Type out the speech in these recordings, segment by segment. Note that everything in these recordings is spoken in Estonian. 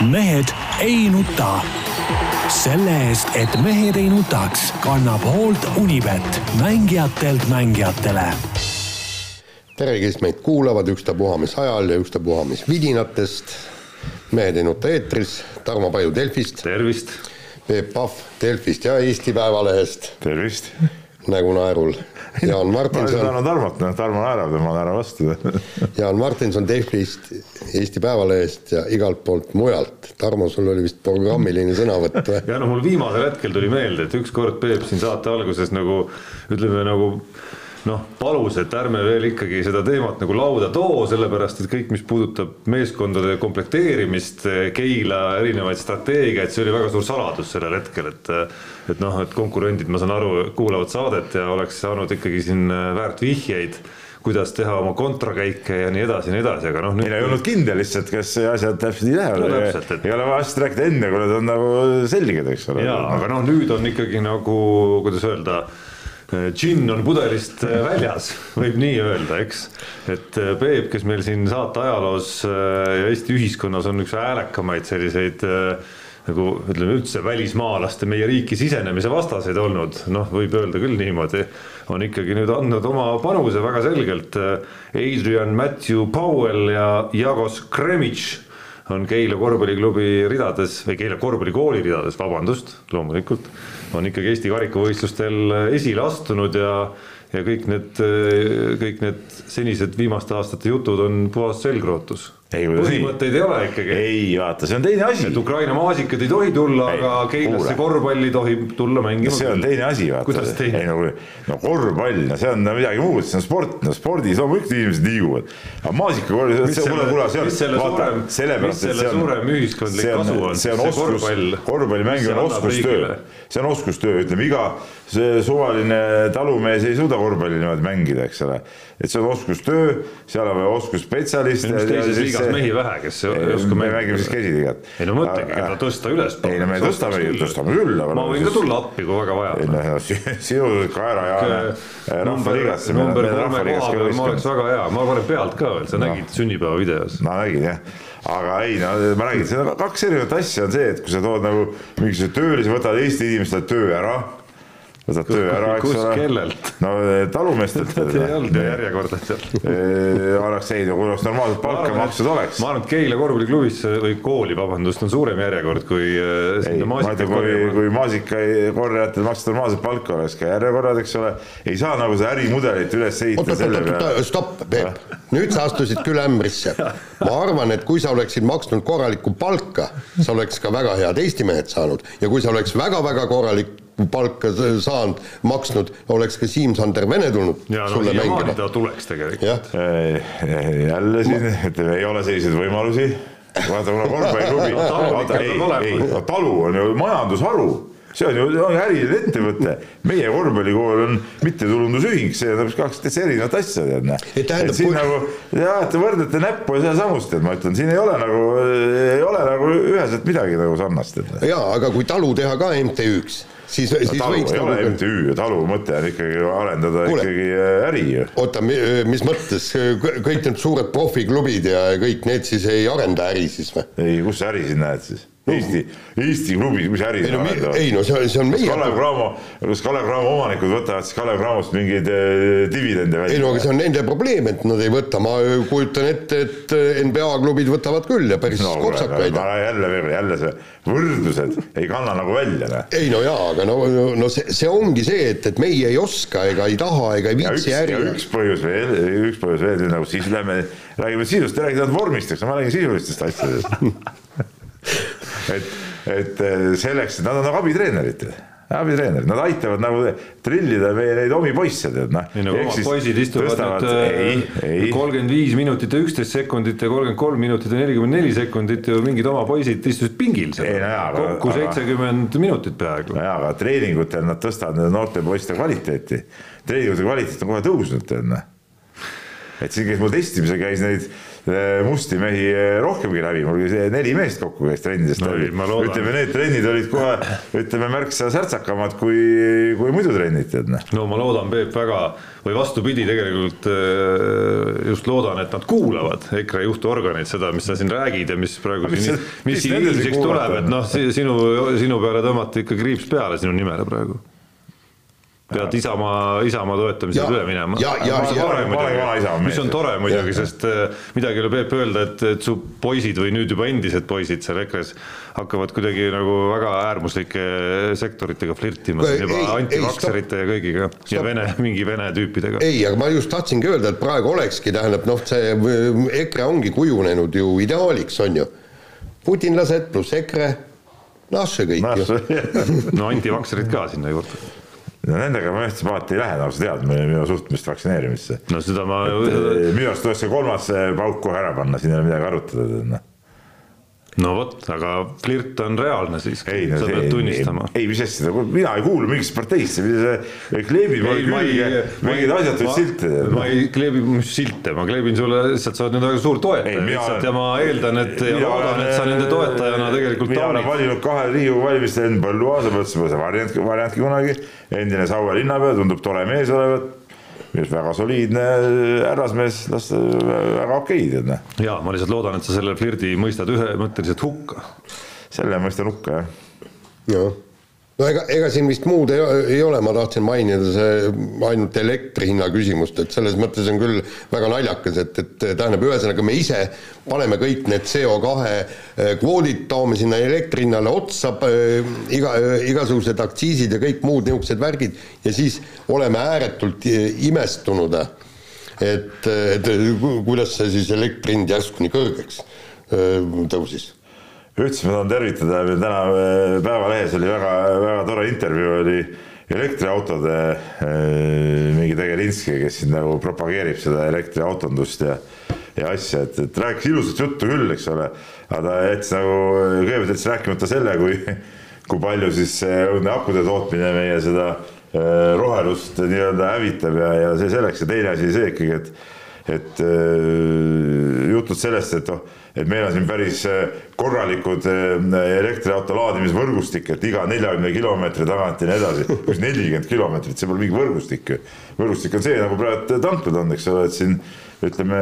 mehed ei nuta. selle eest, et mehed ei nutaks, kannab hoolt Unibet, mängijatelt mängijatele. tere, kes meid kuulavad ükstapuha mis ajal ja ükstapuha mis vidinatest. mehed ei nuta eetris, Tarmo Paju Delfist, tervist, Peep Pahv Delfist ja Eesti Päevalehest tervist. nägu naerul. Jaan ma olen Martinson tänan Tarmot, noh Tarmo naerab ja ma naeran vastu. Jaan Martinson Delfist, Eesti Päevalehest ja igalt poolt mujalt. Tarmo, sul oli vist programmiline sõnavõtt või? ja no mul viimasel hetkel tuli meelde, et ükskord Peep siin saate alguses nagu ütleme nagu noh, palus, et ärme veel ikkagi seda teemat nagu lauda too, sellepärast et kõik, mis puudutab meeskondade komplekteerimist, Keila erinevaid strateegiaid, see oli väga suur saladus sellel hetkel, et et noh, et konkurendid, ma saan aru, kuulavad saadet ja oleks saanud ikkagi siin väärt vihjeid, kuidas teha oma kontrakäike ja nii edasi ja nii edasi, aga noh, meil ei olnud kindel lihtsalt, kas asjad täpselt nii No lähevad täpselt, et- ei ole vaja asjast rääkida enne, kui need on nagu selged, eks ole. jaa, aga noh, nüüd on ikkagi nagu, kuidas öelda, džinn on pudelist äh, väljas, võib nii öelda, eks. et äh, Peep, kes meil siin saate ajaloos äh, ja Eesti ühiskonnas on üks häälekamaid selliseid äh, nagu ütleme üldse välismaalaste meie riiki sisenemise vastaseid olnud, noh, võib öelda küll niimoodi, on ikkagi nüüd andnud oma panuse väga selgelt. Adrian Matthew Powell ja Jagos Kremich on Keila korvpalliklubi ridades või Keila korvpallikooli ridades, vabandust, loomulikult, on ikkagi Eesti karikavõistlustel esile astunud ja ja kõik need, kõik need senised viimaste aastate jutud on puhas selgrootus. Ei, põhimõtteid ei ole ikkagi. ei vaata, see on teine asi et. Ukraina maasikad ei tohi tulla, aga Keilasse korvpalli tohib tulla mängima see on teine asi, vaata. ei? no, no korvpall, no see on midagi muud, see on sport, no spordis loomulikult inimesed liiguvad. aga maasikakorv, Mis see, kuule, kuule, see on, suurem- sellepärast, et see on, suurem ühiskondlik kasu on,, see on oskus korvpall,, korvpalli mis mängimine see on oskustöö see on oskustöö, ütleme iga see suvaline talumees ei suuda korvpalli niimoodi mängida, eks ole. et see on oskustöö, seal on vaja oskusspetsialiste. Liigas mehi vähe, kes ei oska me mängime siis käsiliigat. ei no mõtlegi, keda tõsta üles. ei no me tõstame, tõstame küll, aga. ma võin ka tulla appi, kui väga vaja ei noh, sinu kaerajaane rahvaliigasse. number kolme koha peal ma oleks väga hea, ma panen pealt ka veel, sa nägid sünnipäeva videos. ma nägin jah, aga ei no ma räägin, kaks erinevat asja on see, et kui sa tood nagu mingisuguse töölise, võtad Eesti inimestele töö ära, võtad töö ära, eks ole. kellelt? no talumeestelt. ei olnud ju järjekorda seal. oleks ei, kui oleks normaalset palka makstud oleks. ma arvan, et Keila korvpalliklubisse või kooli, vabandust, on suurem järjekord kui ei, ma ütlen, kui, kui maasikakorjajatel makstud normaalset palka oleks ka järjekorrad, eks ole, ei saa nagu seda ärimudelit üles ehitada selle peale stopp, Peep. nüüd sa astusid küll ämbrisse. ma arvan, et kui sa oleksid maksnud korralikku palka, sa oleks ka väga head Eesti mehed saanud ja kui sa oleks väga-väga korralikku palka saanud, maksnud, oleks ka Siim-Sander Vene tulnud ja no sulle siiamaani mängima. ta tuleks tegelikult. jah, Eh, jälle siin, ütleme, ei ole selliseid võimalusi. vaata, kuna korvpalliklubi No ei ei, no talu on ju majandusharu, see on ju, äriline ettevõte. meie korvpallikool on mittetulundusühing, see on kaks täitsa erinevat asja, tead näe. Ei, tähendab, siin kui- nagu jah, te võrdlete näppu ja sedasamust, et ma ütlen, siin ei ole nagu, ei ole nagu üheselt midagi nagu sarnast, et. jaa, aga kui talu teha ka MTÜ-ks, siis, siis talu võiks nagu MTÜ, talu mõte on ikkagi arendada Kuule. ikkagi äh, äri ju. oota, mis mõttes, kõik need suured profiklubid ja kõik need siis ei arenda äri siis või? ei, kus sa äri siin näed siis? Eesti, Eesti klubis, mis äri ei no, ei no see, see on meie Kalev Cramo, kas Kalev Cramo omanikud võtavad siis Kalev Cramost mingeid dividende ei no aga välja? see on nende probleem, et nad ei võta, ma kujutan ette, et NBA klubid võtavad küll ja päris no kopsakaid. jälle, jälle see võrdlused ei kanna nagu välja, ei no jaa, aga no, no see, see ongi see, et, et meie ei oska ega ei taha ega ei viitsi ja äri. üks põhjus veel, üks põhjus veel, nagu siis lähme, räägime sisust, te räägite ainult vormist, eks ma räägin sisulistest asjadest. et, et eh, selleks, et nad on nagu abitreenerid abitreenerid, nad aitavad nagu trillida meie neid omi poisse, tead noh. ei no omad poisid istuvad ei, nüüd ei, kolmkümmend viis minutit ja üksteist sekundit ja kolmkümmend kolm minutit ja nelikümmend neli sekundit ja mingid oma poisid istusid pingil seal Ei, no kokku seitsekümmend minutit peaaegu. nojaa, aga treeningutel nad tõstavad nende noorte poiste kvaliteeti. treeningute kvaliteet on kohe tõusnud, tead noh. et siin käis mul testimisel käis neid musti mehi eh, rohkemgi läbi, mul oli neli meest kokku käis trennidest No läbi ütleme, need trennid olid kohe, ütleme märksa särtsakamad kui, kui muidu trennid, tead noh. no ma loodan, Peep, väga või vastupidi, tegelikult äh, just loodan, et nad kuulavad EKRE juhtorganeid, seda, mis sa siin räägid ja mis praegu Mis siin, mis siin ilmsiks tuleb, et noh, sinu, sinu peale tõmmati ikka kriips peale sinu nimele praegu. Pead Isamaa, Isamaa toetamisele Ja- üle minema. ja- ja- Mis on ja- tore muidugi, mees. mis on tore muidugi, Ja- sest äh, midagi ei ole Peep öelda, et, et su poisid või nüüd juba endised poisid seal EKRE-s hakkavad kuidagi nagu väga äärmuslike sektoritega flirtima juba ei, antivakserite ja kõigiga ja Stopp. vene, mingi vene tüüpidega. ei, aga ma just tahtsingi öelda, et praegu olekski, tähendab noh, see äh, EKRE ongi kujunenud ju ideaaliks, on ju. putinlased pluss EKRE, noh see kõik noh, ju. no antivakserid ka sinna juurde. No nendega ma ühtse paati ei lähe, nagu sa tead, minu suhtumist vaktsineerimisse. no seda ma minu arust tuleks see kolmas eh, pauk kohe ära panna, siin ei ole midagi arutada, noh. No vot, aga flirt on reaalne siiski, ei sa pead tunnistama. ei, mis asja, mina ei kuulu mingisse parteisse, kleebid mulle külge mingeid asjatuid silte. ma ei kleebi silte, ma kleebin sulle lihtsalt, sa oled nende väga suur Ei, toetaja lihtsalt ja ma eeldan, et ja Mina loodan, et sa nende toetajana tegelikult mina olen valinud kahel Riigikogu valimistel Henn Põlluaasa, mõtlesin, pole see variant, variantki kunagi. endine Saue linnapea, tundub tore mees olevat. Minu arust väga soliidne härrasmees, las ta väga okei, tead noh. ja ma lihtsalt loodan, et sa selle flirdi mõistad ühemõtteliselt hukka. selle mõistan hukka jah. jah, no ega, ega siin vist muud ei, ei ole, ma tahtsin mainida see ainult elektri hinna küsimust, et selles mõttes on küll väga naljakas, et, et tähendab, ühesõnaga me ise paneme kõik need CO2 kvoodid, toome sinna elektri hinnale otsa, iga, igasugused aktsiisid ja kõik muud niisugused värgid ja siis oleme ääretult imestunud, et, et ku- kuidas see siis elektri hind järsku nii kõrgeks tõusis üldse ma tahan tervitada, meil täna äh, Päevalehes oli väga, väga tore intervjuu oli elektriautode äh, mingi Tegelinski, kes siin nagu propageerib seda elektriautondust ja ja asja, et, et rääkis ilusat juttu küll, eks ole, aga ta jättis nagu, kõigepealt jättis rääkimata selle, kui kui palju siis õudne akude tootmine meie seda äh, rohelust nii-öelda hävitab ja, ja see selleks. Ja teine asi see ikkagi, et et äh, jutud sellest, et noh, et meil on siin päris äh, korralikud äh, elektriauto laadimisvõrgustik, et iga neljakümne kilomeetri tagant ja nii edasi, kus nelikümmend kilomeetrit, see pole mingi võrgustik ju. võrgustik on see, nagu praegu tanklad on, eks ole, et siin ütleme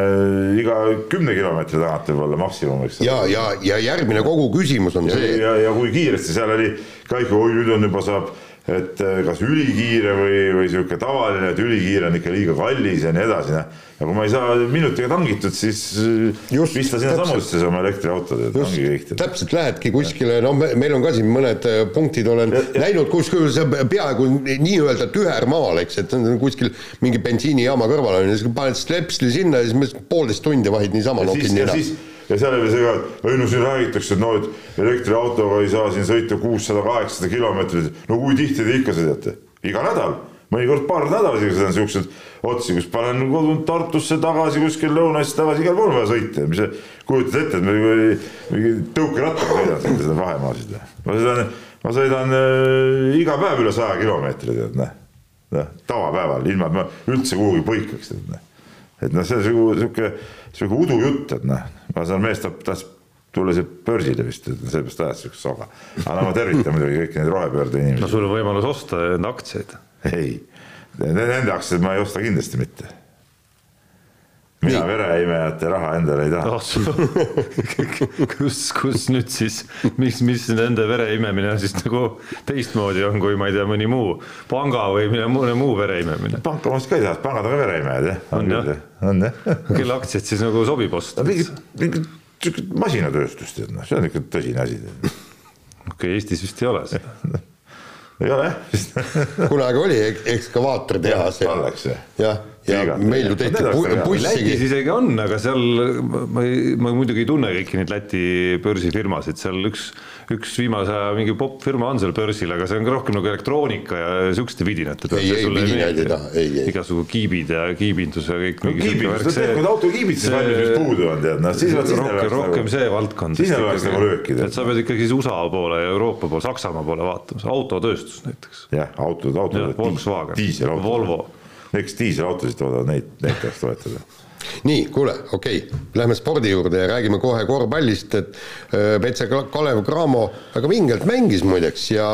iga kümne kilomeetri tagant võib olla maksimum, eks ja, ja, ja järgmine kogu küsimus on ja, see, ja, ja kui kiiresti seal oli ka ikka, oi nüüd on juba saab, et äh, kas ülikiire või, või sihuke tavaline, et ülikiire on ikka liiga kallis ja nii edasi, noh. ja kui ma ei saa minutiga tangitud, siis äh, Just, pista sinna täpselt. samuti oma elektriautod, et just ongi kõik. täpselt lähedki kuskile, no me, meil on ka siin mõned äh, punktid olen Ja- ja- näinud kuskil see peaaegu nii-öelda tühermaal, eks, et on kuskil mingi bensiinijaama kõrval on ja siis paned stepsli sinna ja siis poolteist tundi vahid niisama ja nokid ja nina. siis ja seal oli see ka, et ei no siin räägitakse, et no et elektriautoga ei saa siin sõita kuussada, kaheksasada kilomeetrit. no kui tihti te ikka sõidate? iga nädal, mõnikord paar nädalas ikka sõidan siukseid otsi, kus panen kodunt Tartusse tagasi kuskil Lõunasse tagasi, igal pool vaja sõita mis sa kujutad ette, et ma mingi, mingi tõukerattaga sõidan siin seda vahemaasid. ma sõidan, ma sõidan äh, iga päev üle saja kilomeetri, tead noh. noh, tavapäeval, ilma et ma üldse kuhugi põikaks, tead noh et noh, see on sihuke, sihuke udujutt, et noh, ma saan, mees tahab, tahtis tulla siia börsile vist, et sellepärast ajas siukest soga. aga no ma tervitan muidugi kõiki neid rohepöörde no inimesi. sul on võimalus osta enda aktsiaid. ei, nende aktsiaid ma ei osta kindlasti mitte. Mina vereimejate raha endale ei taha. kus, kus nüüd siis, mis, mis nende vere imemine siis nagu teistmoodi on, kui ma ei tea, mõni muu panga või mõne mõne muu vere imemine. panka ma vist ka ei taha, pangad on ka vereimejad jah. On jah? on jah. kelle aktsiaid siis nagu sobib osta? mingit, mingit siukest masinatööstust, tead noh, see on ikka tõsine asi. okei, Eestis vist ei ole seda. ei ole jah vist kunagi oli ek- ekskavaatortehas ja Oleks jah. jah, ja Igati. meil ju tehti Need oleks bu- väga hea. Lätis bussigi isegi on, aga seal ma ei, ma muidugi ei tunne kõiki neid Läti börsifirmasid, seal üks, üks viimase aja mingi popp firma on seal börsil, aga see on ka rohkem nagu elektroonika ja siukeste vidinate. Ei, ei, vidinaid ei taha, ei, ei. igasugu kiibid ja kiibindus ja kõik. no kiibindus, no tead, kui autokiibitses valmis, mis puudu on, tead, noh, siis rohkem, rohkem nagu- see valdkond. siis neil oleks nagu lööki, et sa pead ikkagi siis USA poole ja Euroopa poole, Saksamaa poole vaatama, autotööstus näiteks. jah, autod, autod. Volkswagen. Volvo. Kes diiselautosid toodavad, neid, neid tahaks toetada. nii, kuule, okei okay., lähme spordi juurde ja räägime kohe korvpallist, et äh, Petse Kalev Cramo väga vingelt mängis muideks ja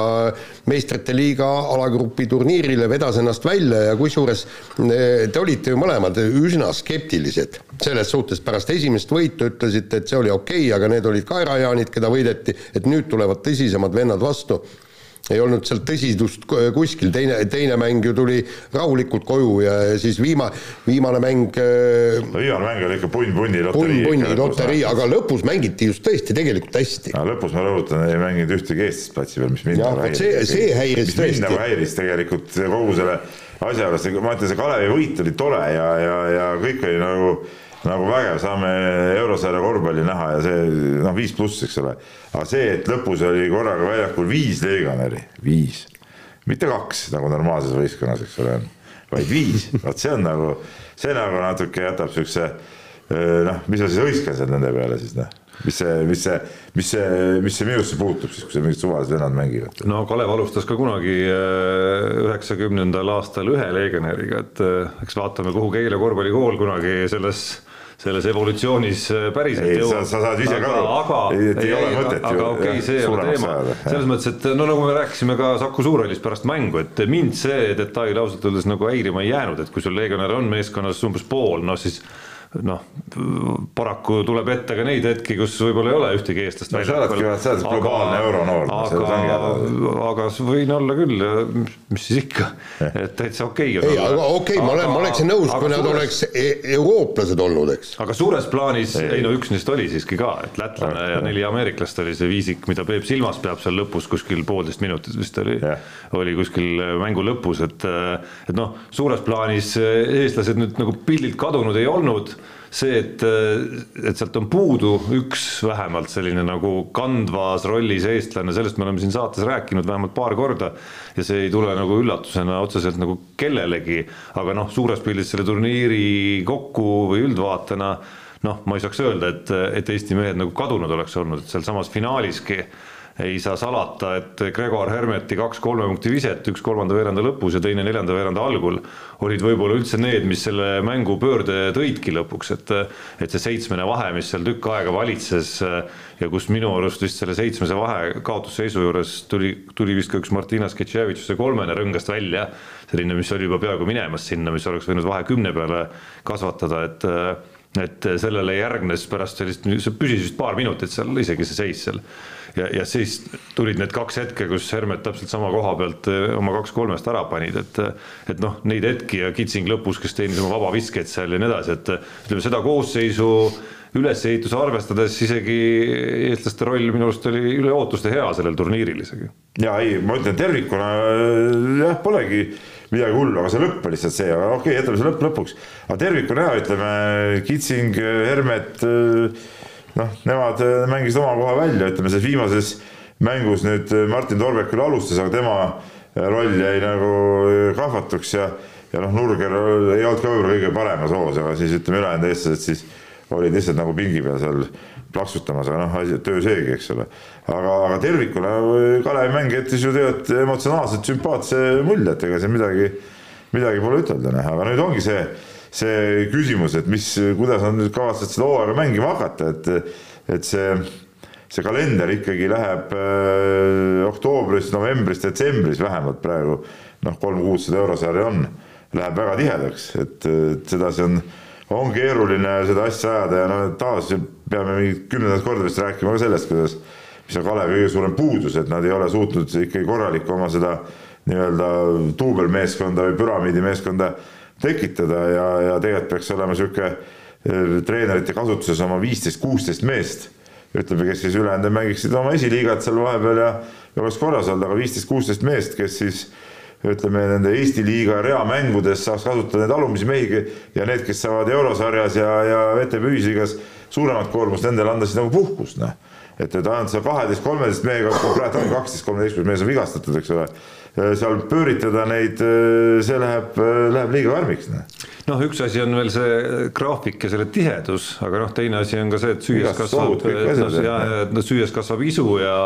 meistrite liiga alagrupi turniirile vedas ennast välja ja kusjuures äh, te olite ju mõlemad üsna skeptilised selles suhtes, pärast esimest võitu ütlesite, et see oli okei okay,, aga need olid kaerajaanid, keda võideti, et nüüd tulevad tõsisemad vennad vastu ei olnud seal tõsidust kuskil, teine, teine mäng ju tuli rahulikult koju ja siis viima-, viimane mäng äh, no viimane mäng oli ikka punn-punni loterii. punn-punni loterii, aga lõpus mängiti just tõesti tegelikult hästi. lõpus ma rõhutan, ei mänginud ühtegi eestlast platsi peal, mis mind nagu häiris. see, see häiris tõesti. mind nagu häiris tegelikult kogu selle asja juures, ma ütlen, see Kalevi võit oli tore ja, ja, ja kõik oli nagu nagu vägev, saame eurosarja korvpalli näha ja see noh, viis pluss, eks ole. aga see, et lõpus oli korraga väljakul viis legionäri, viis, mitte kaks nagu normaalses võistkonnas, eks ole, vaid viis, vot see on nagu, see nagu natuke jätab siukse noh, mis ma siis hõiskan seal nende peale siis noh mis see, mis see, mis see, mis see minusse puutub siis, kui seal mingid suvalised vennad mängivad? no Kalev alustas ka kunagi üheksakümnendal aastal ühe legionäriga, et eks vaatame, kuhu Keila korvpallikool kunagi selles selles evolutsioonis äh, päriselt ei, jõuab. sa saad ise ka aru, et ei ole mõtet ju. aga okei okay,, see ei ole teema, selles mõttes, et no nagu me rääkisime ka Saku Suurhallist pärast mängu, et mind see detail ausalt öeldes nagu häirima ei jäänud, et kui sul legionär on meeskonnas umbes pool, no siis noh, paraku tuleb ette ka neid hetki, kus võib-olla ei ole ühtegi eestlast no, väljakul. sa oledki globaalne euronoor. aga, aga võin olla küll, mis siis ikka, et täitsa okei okay. ei, aga okei okay,, ma olen, ma oleksin nõus, kui nad suures... oleks e eurooplased olnud, eks. aga suures plaanis, ei no üks neist oli siiski ka, et lätlane ja neli ameeriklast oli see viisik, mida Peep silmas peab seal lõpus kuskil poolteist minutit vist oli, oli kuskil mängu lõpus, et et noh, suures plaanis eestlased nüüd nagu pildilt kadunud ei olnud see, et, et sealt on puudu üks vähemalt selline nagu kandvas rollis eestlane, sellest me oleme siin saates rääkinud vähemalt paar korda ja see ei tule nagu üllatusena otseselt nagu kellelegi, aga noh, suures pildis selle turniiri kokku või üldvaatena noh, ma ei saaks öelda, et, et Eesti mehed nagu kadunud oleks olnud, et sealsamas finaaliski ei saa salata, et Gregor Hermeti kaks kolme punkti viset, üks kolmanda veeranda lõpus ja teine neljanda veeranda algul olid võib-olla üldse need, mis selle mängu pöörde tõidki lõpuks, et et see seitsmene vahe, mis seal tükk aega valitses ja kus minu arust vist selle seitsmese vahe kaotusseisu juures tuli, tuli vist ka üks Martina Sketševitšuse kolmene rõngast välja, selline, mis oli juba peaaegu minemas sinna, mis oleks võinud vahe kümne peale kasvatada, et et sellele järgnes pärast sellist, see püsis vist paar minutit seal isegi see seis seal ja, ja siis tulid need kaks hetke, kus Hermet täpselt sama koha pealt eh, oma kaks kolmest ära panid, et et noh, neid hetki ja Kitsing lõpus, kes teenis oma vabaviskeid seal ja nii edasi, et ütleme seda koosseisu ülesehituse arvestades isegi eestlaste roll minu arust oli üle ootuste hea sellel turniiril isegi. ja ei, ma ütlen tervikuna jah, polegi midagi hullu, aga see lõpp oli lihtsalt see, aga okei okay,, jätame see lõpp lõpuks. aga tervikuna hea, ütleme Kitsing, Hermet noh, nemad äh, mängisid oma koha välja, ütleme selles viimases mängus nüüd äh, Martin Torbek küll alustas, aga tema äh, roll jäi nagu kahvatuks ja, ja noh, Nurger ei olnud ka võib-olla kõige paremas hoos, aga siis ütleme, ülejäänud eestlased siis olid lihtsalt nagu pingi peal seal plaksutamas, aga noh, töö seegi, eks ole. aga, aga tervikuna Kalevi mäng jättis ju tegelikult emotsionaalselt sümpaatse mulje, et ega siin midagi, midagi pole ütelda, noh, aga nüüd ongi see see küsimus, et mis, kuidas nad nüüd kavatsevad seda hooaega mängima hakata, et, et see, see kalender ikkagi läheb äh, oktoobris, novembris, detsembris vähemalt praegu. Noh, kolm kuud seda eurosarja on, läheb väga tihedaks, et, et sedasi on, on keeruline seda asja ajada ja no taas peame mingit kümnendat korda vist rääkima ka sellest, kuidas, mis on Kalevi kõige suurem puudus, et nad ei ole suutnud ikkagi korralikku oma seda nii-öelda duubelmeeskonda või püramiidimeeskonda tekitada ja, ja tegelikult peaks olema niisugune eh, treenerite kasutuses oma viisteist, kuusteist meest, ütleme, kes siis ülejäänud mängiksid oma esiliigat seal vahepeal ja, ja oleks korras olnud, aga viisteist, kuusteist meest, kes siis ütleme, nende Eesti liiga reamängudes saaks kasutada neid alumisi mehi ja need, kes saavad eurosarjas ja, ja VTB ühisliigas suuremat koormust, nendele anda siis nagu puhkust, noh. et, et ainult seal kaheteist, kolmeteist mehega, praegu ongi kaksteist, kolmeteistkümnes mees on vigastatud, eks ole seal pööritada neid, see läheb, läheb liiga karmiks. noh, üks asi on veel see graafik ja selle tihedus, aga noh, teine asi on ka see, et süües kasvab, ja, ja süües kasvab isu ja,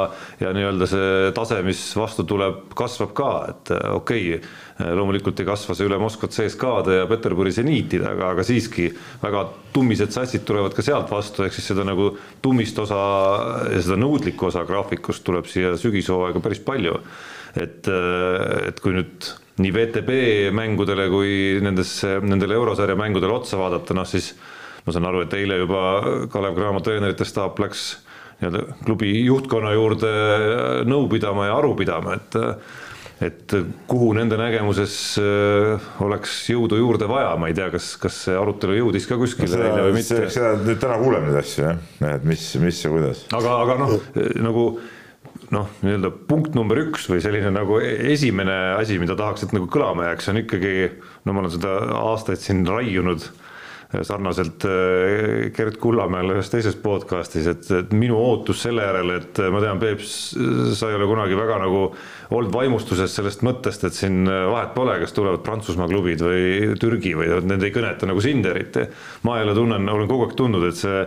ja nii-öelda see tase, mis vastu tuleb, kasvab ka, et okei okay, loomulikult ei kasva see üle Moskvat CSKA-de ja Peterburi seniitide, aga, aga siiski väga tummised satsid tulevad ka sealt vastu, ehk siis seda nagu tummist osa ja seda nõudlikku osa graafikust tuleb siia sügishooaega päris palju et, äh, et kui nüüd nii VTB mängudele kui nendesse, nendele eurosarja mängudele otsa vaadata, noh siis ma saan aru, et eile juba Kalev Cramo treenerite staap läks nii-öelda klubi juhtkonna juurde nõu pidama ja aru pidama, et et kuhu nende nägemuses äh, oleks jõudu juurde vaja, ma ei tea, kas, kas see arutelu jõudis ka kuskile no, eile või mitte. seda nüüd täna kuuleme neid asju jah, et mis, mis ja kuidas. aga, aga noh, nagu noh, nii-öelda punkt number üks või selline nagu e-, esimene asi, mida tahaks, et nagu kõlama jääks, on ikkagi, no ma olen seda aastaid siin raiunud sarnaselt äh, Gerd Kullamäele ühes teises podcast'is, et, et minu ootus selle järele, et ma tean, Peep, sa ei ole kunagi väga nagu olnud vaimustuses sellest mõttest, et siin vahet pole, kas tulevad Prantsusmaa klubid või Türgi või need ei kõneta nagu sind eriti. ma jälle tunnen, olen kogu aeg tundnud, et see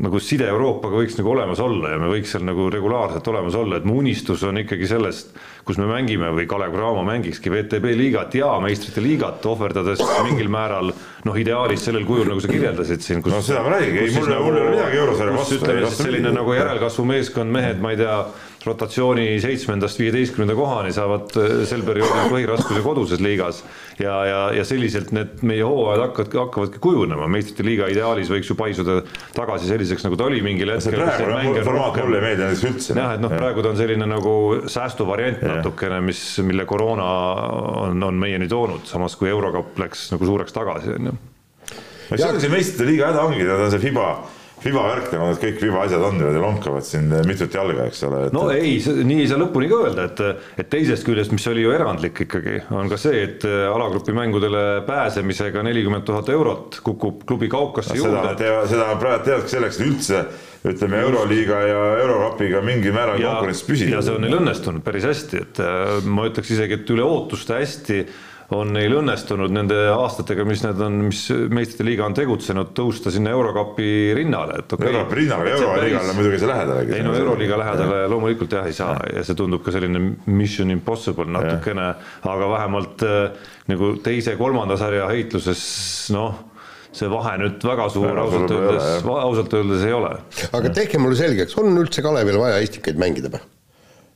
nagu side Euroopaga võiks nagu olemas olla ja me võiks seal nagu regulaarselt olemas olla, et mu unistus on ikkagi sellest, kus me mängime või Kalev Cramo mängikski VTB liigat ja meistrite liigat, ohverdades mingil määral noh, ideaalis sellel kujul, nagu sa kirjeldasid siin. no seda ma räägingi, ei mul, mul ei ole midagi eurosarja vastu. ütleme siis selline nagu järelkasvu meeskond, mehed, ma ei tea rotatsiooni seitsmendast viieteistkümnenda kohani saavad äh, sel perioodil põhiraskuse koduses liigas ja, ja, ja selliselt need meie hooajad hakkavad, hakkavadki kujunema, meistrite liiga ideaalis võiks ju paisuda tagasi selliseks, nagu ta oli mingil hetkel. mulle ei meeldi näiteks üldse. jah, et noh, praegu ta on selline nagu säästuvariant natukene, mis, mille koroona on, on meieni toonud, samas kui eurokapp läks nagu suureks tagasi, on ju. see on see meistrite liiga häda ongi, ta on see FIBA Fiba värk, nagu need kõik Fiba asjad on niimoodi lonkavad siin mitut jalga, eks ole et.... no ei, nii ei saa lõpuni ka öelda, et, et teisest küljest, mis oli ju erandlik ikkagi, on ka see, et äh, alagrupi mängudele pääsemisega nelikümmend tuhat eurot kukub klubi kaukasse no, juurde. seda, seda praegu teadki selleks, et üldse ütleme Euroliiga ja Eurokapiga mingil määral konkurentsis püsida. ja see on neil õnnestunud päris hästi, et äh, ma ütleks isegi, et üle ootuste hästi on neil õnnestunud nende aastatega, mis need on, mis meistrite liiga on tegutsenud, tõusta sinna Eurokapi rinnale, et okei okay,. Eurokapi rinnale, Euroliigale muidugi see lähedalegi. ei no Euroliiga lähedale ja. loomulikult jah, ei saa ja. ja see tundub ka selline mission impossible natukene, aga vähemalt äh, nagu teise-kolmanda sarja heitluses noh see vahe nüüd väga suur ausalt öeldes, ausalt öeldes ei ole. aga tehke mulle selgeks, on üldse Kalevil vaja Estikaid mängida või?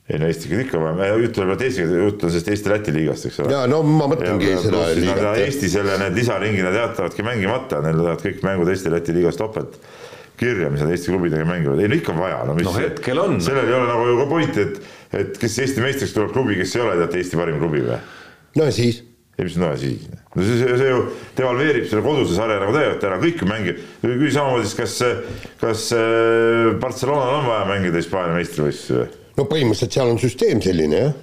Ei no Eestiga ikka vaja, me ütleme, et Eestiga, jutt on sellest Eesti-Läti liigast, eks ole. ja no ma mõtlengi ja, seda liigat. Eesti selle, need lisaringid nad jätavadki mängimata, neil lähevad kõik mängud Eesti-Läti liigast topelt kirja, mis nad Eesti klubidega mängivad, ei no ikka on vaja, no mis no hetkel on. sellel ei ole nagu ju ka pointi, et, et kes Eesti meistriks tuleb klubi, kes ei ole teate Eesti parim klubi või? no ja siis? ei, mis no ja siis? no see, see, see ju devalveerib selle koduse sarja nagu täielikult ära, kõik ju mängib, küll samamoodi siis kas, kas äh, Barcelonal on vaja mängida Hispaania meistrivõistlusi või? No põhimõtteliselt seal on süsteem selline jah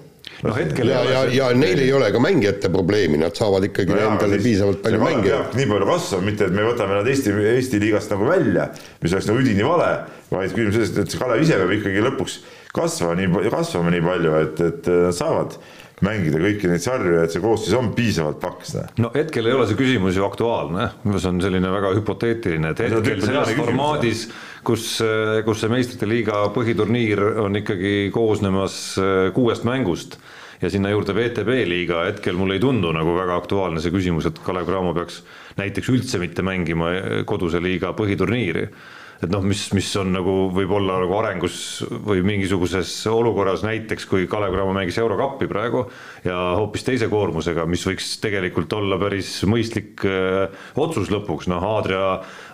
no hetkel ja, ja, ja neil ei ole ka mängijate probleemi, nad saavad ikkagi no jaa, endale siis, piisavalt palju mängijaid. nii palju kasvama, mitte et me võtame nad Eesti, Eesti liigast nagu välja, mis oleks nagu üdini vale, vaid küsimus selles, et Kalev ise peab ikkagi lõpuks kasvama nii, kasvama nii palju, et, et nad saavad mängida kõiki neid sarju ja et see koosseis on piisavalt paks. no hetkel ei ole see küsimus ju aktuaalne, see on selline väga hüpoteetiline, et hetkel selles formaadis, kus, kus see meistrite liiga põhiturniir on ikkagi koosnemas äh, kuuest mängust ja sinna juurde VTB liiga, hetkel mulle ei tundu nagu väga aktuaalne see küsimus, et Kalev Cramo peaks näiteks üldse mitte mängima koduse liiga põhiturniiri et noh, mis, mis on nagu võib-olla nagu arengus või mingisuguses olukorras näiteks, kui Kalev Cramo mängis eurokappi praegu ja hoopis teise koormusega, mis võiks tegelikult olla päris mõistlik öö, äh, otsus lõpuks, noh, Aadria,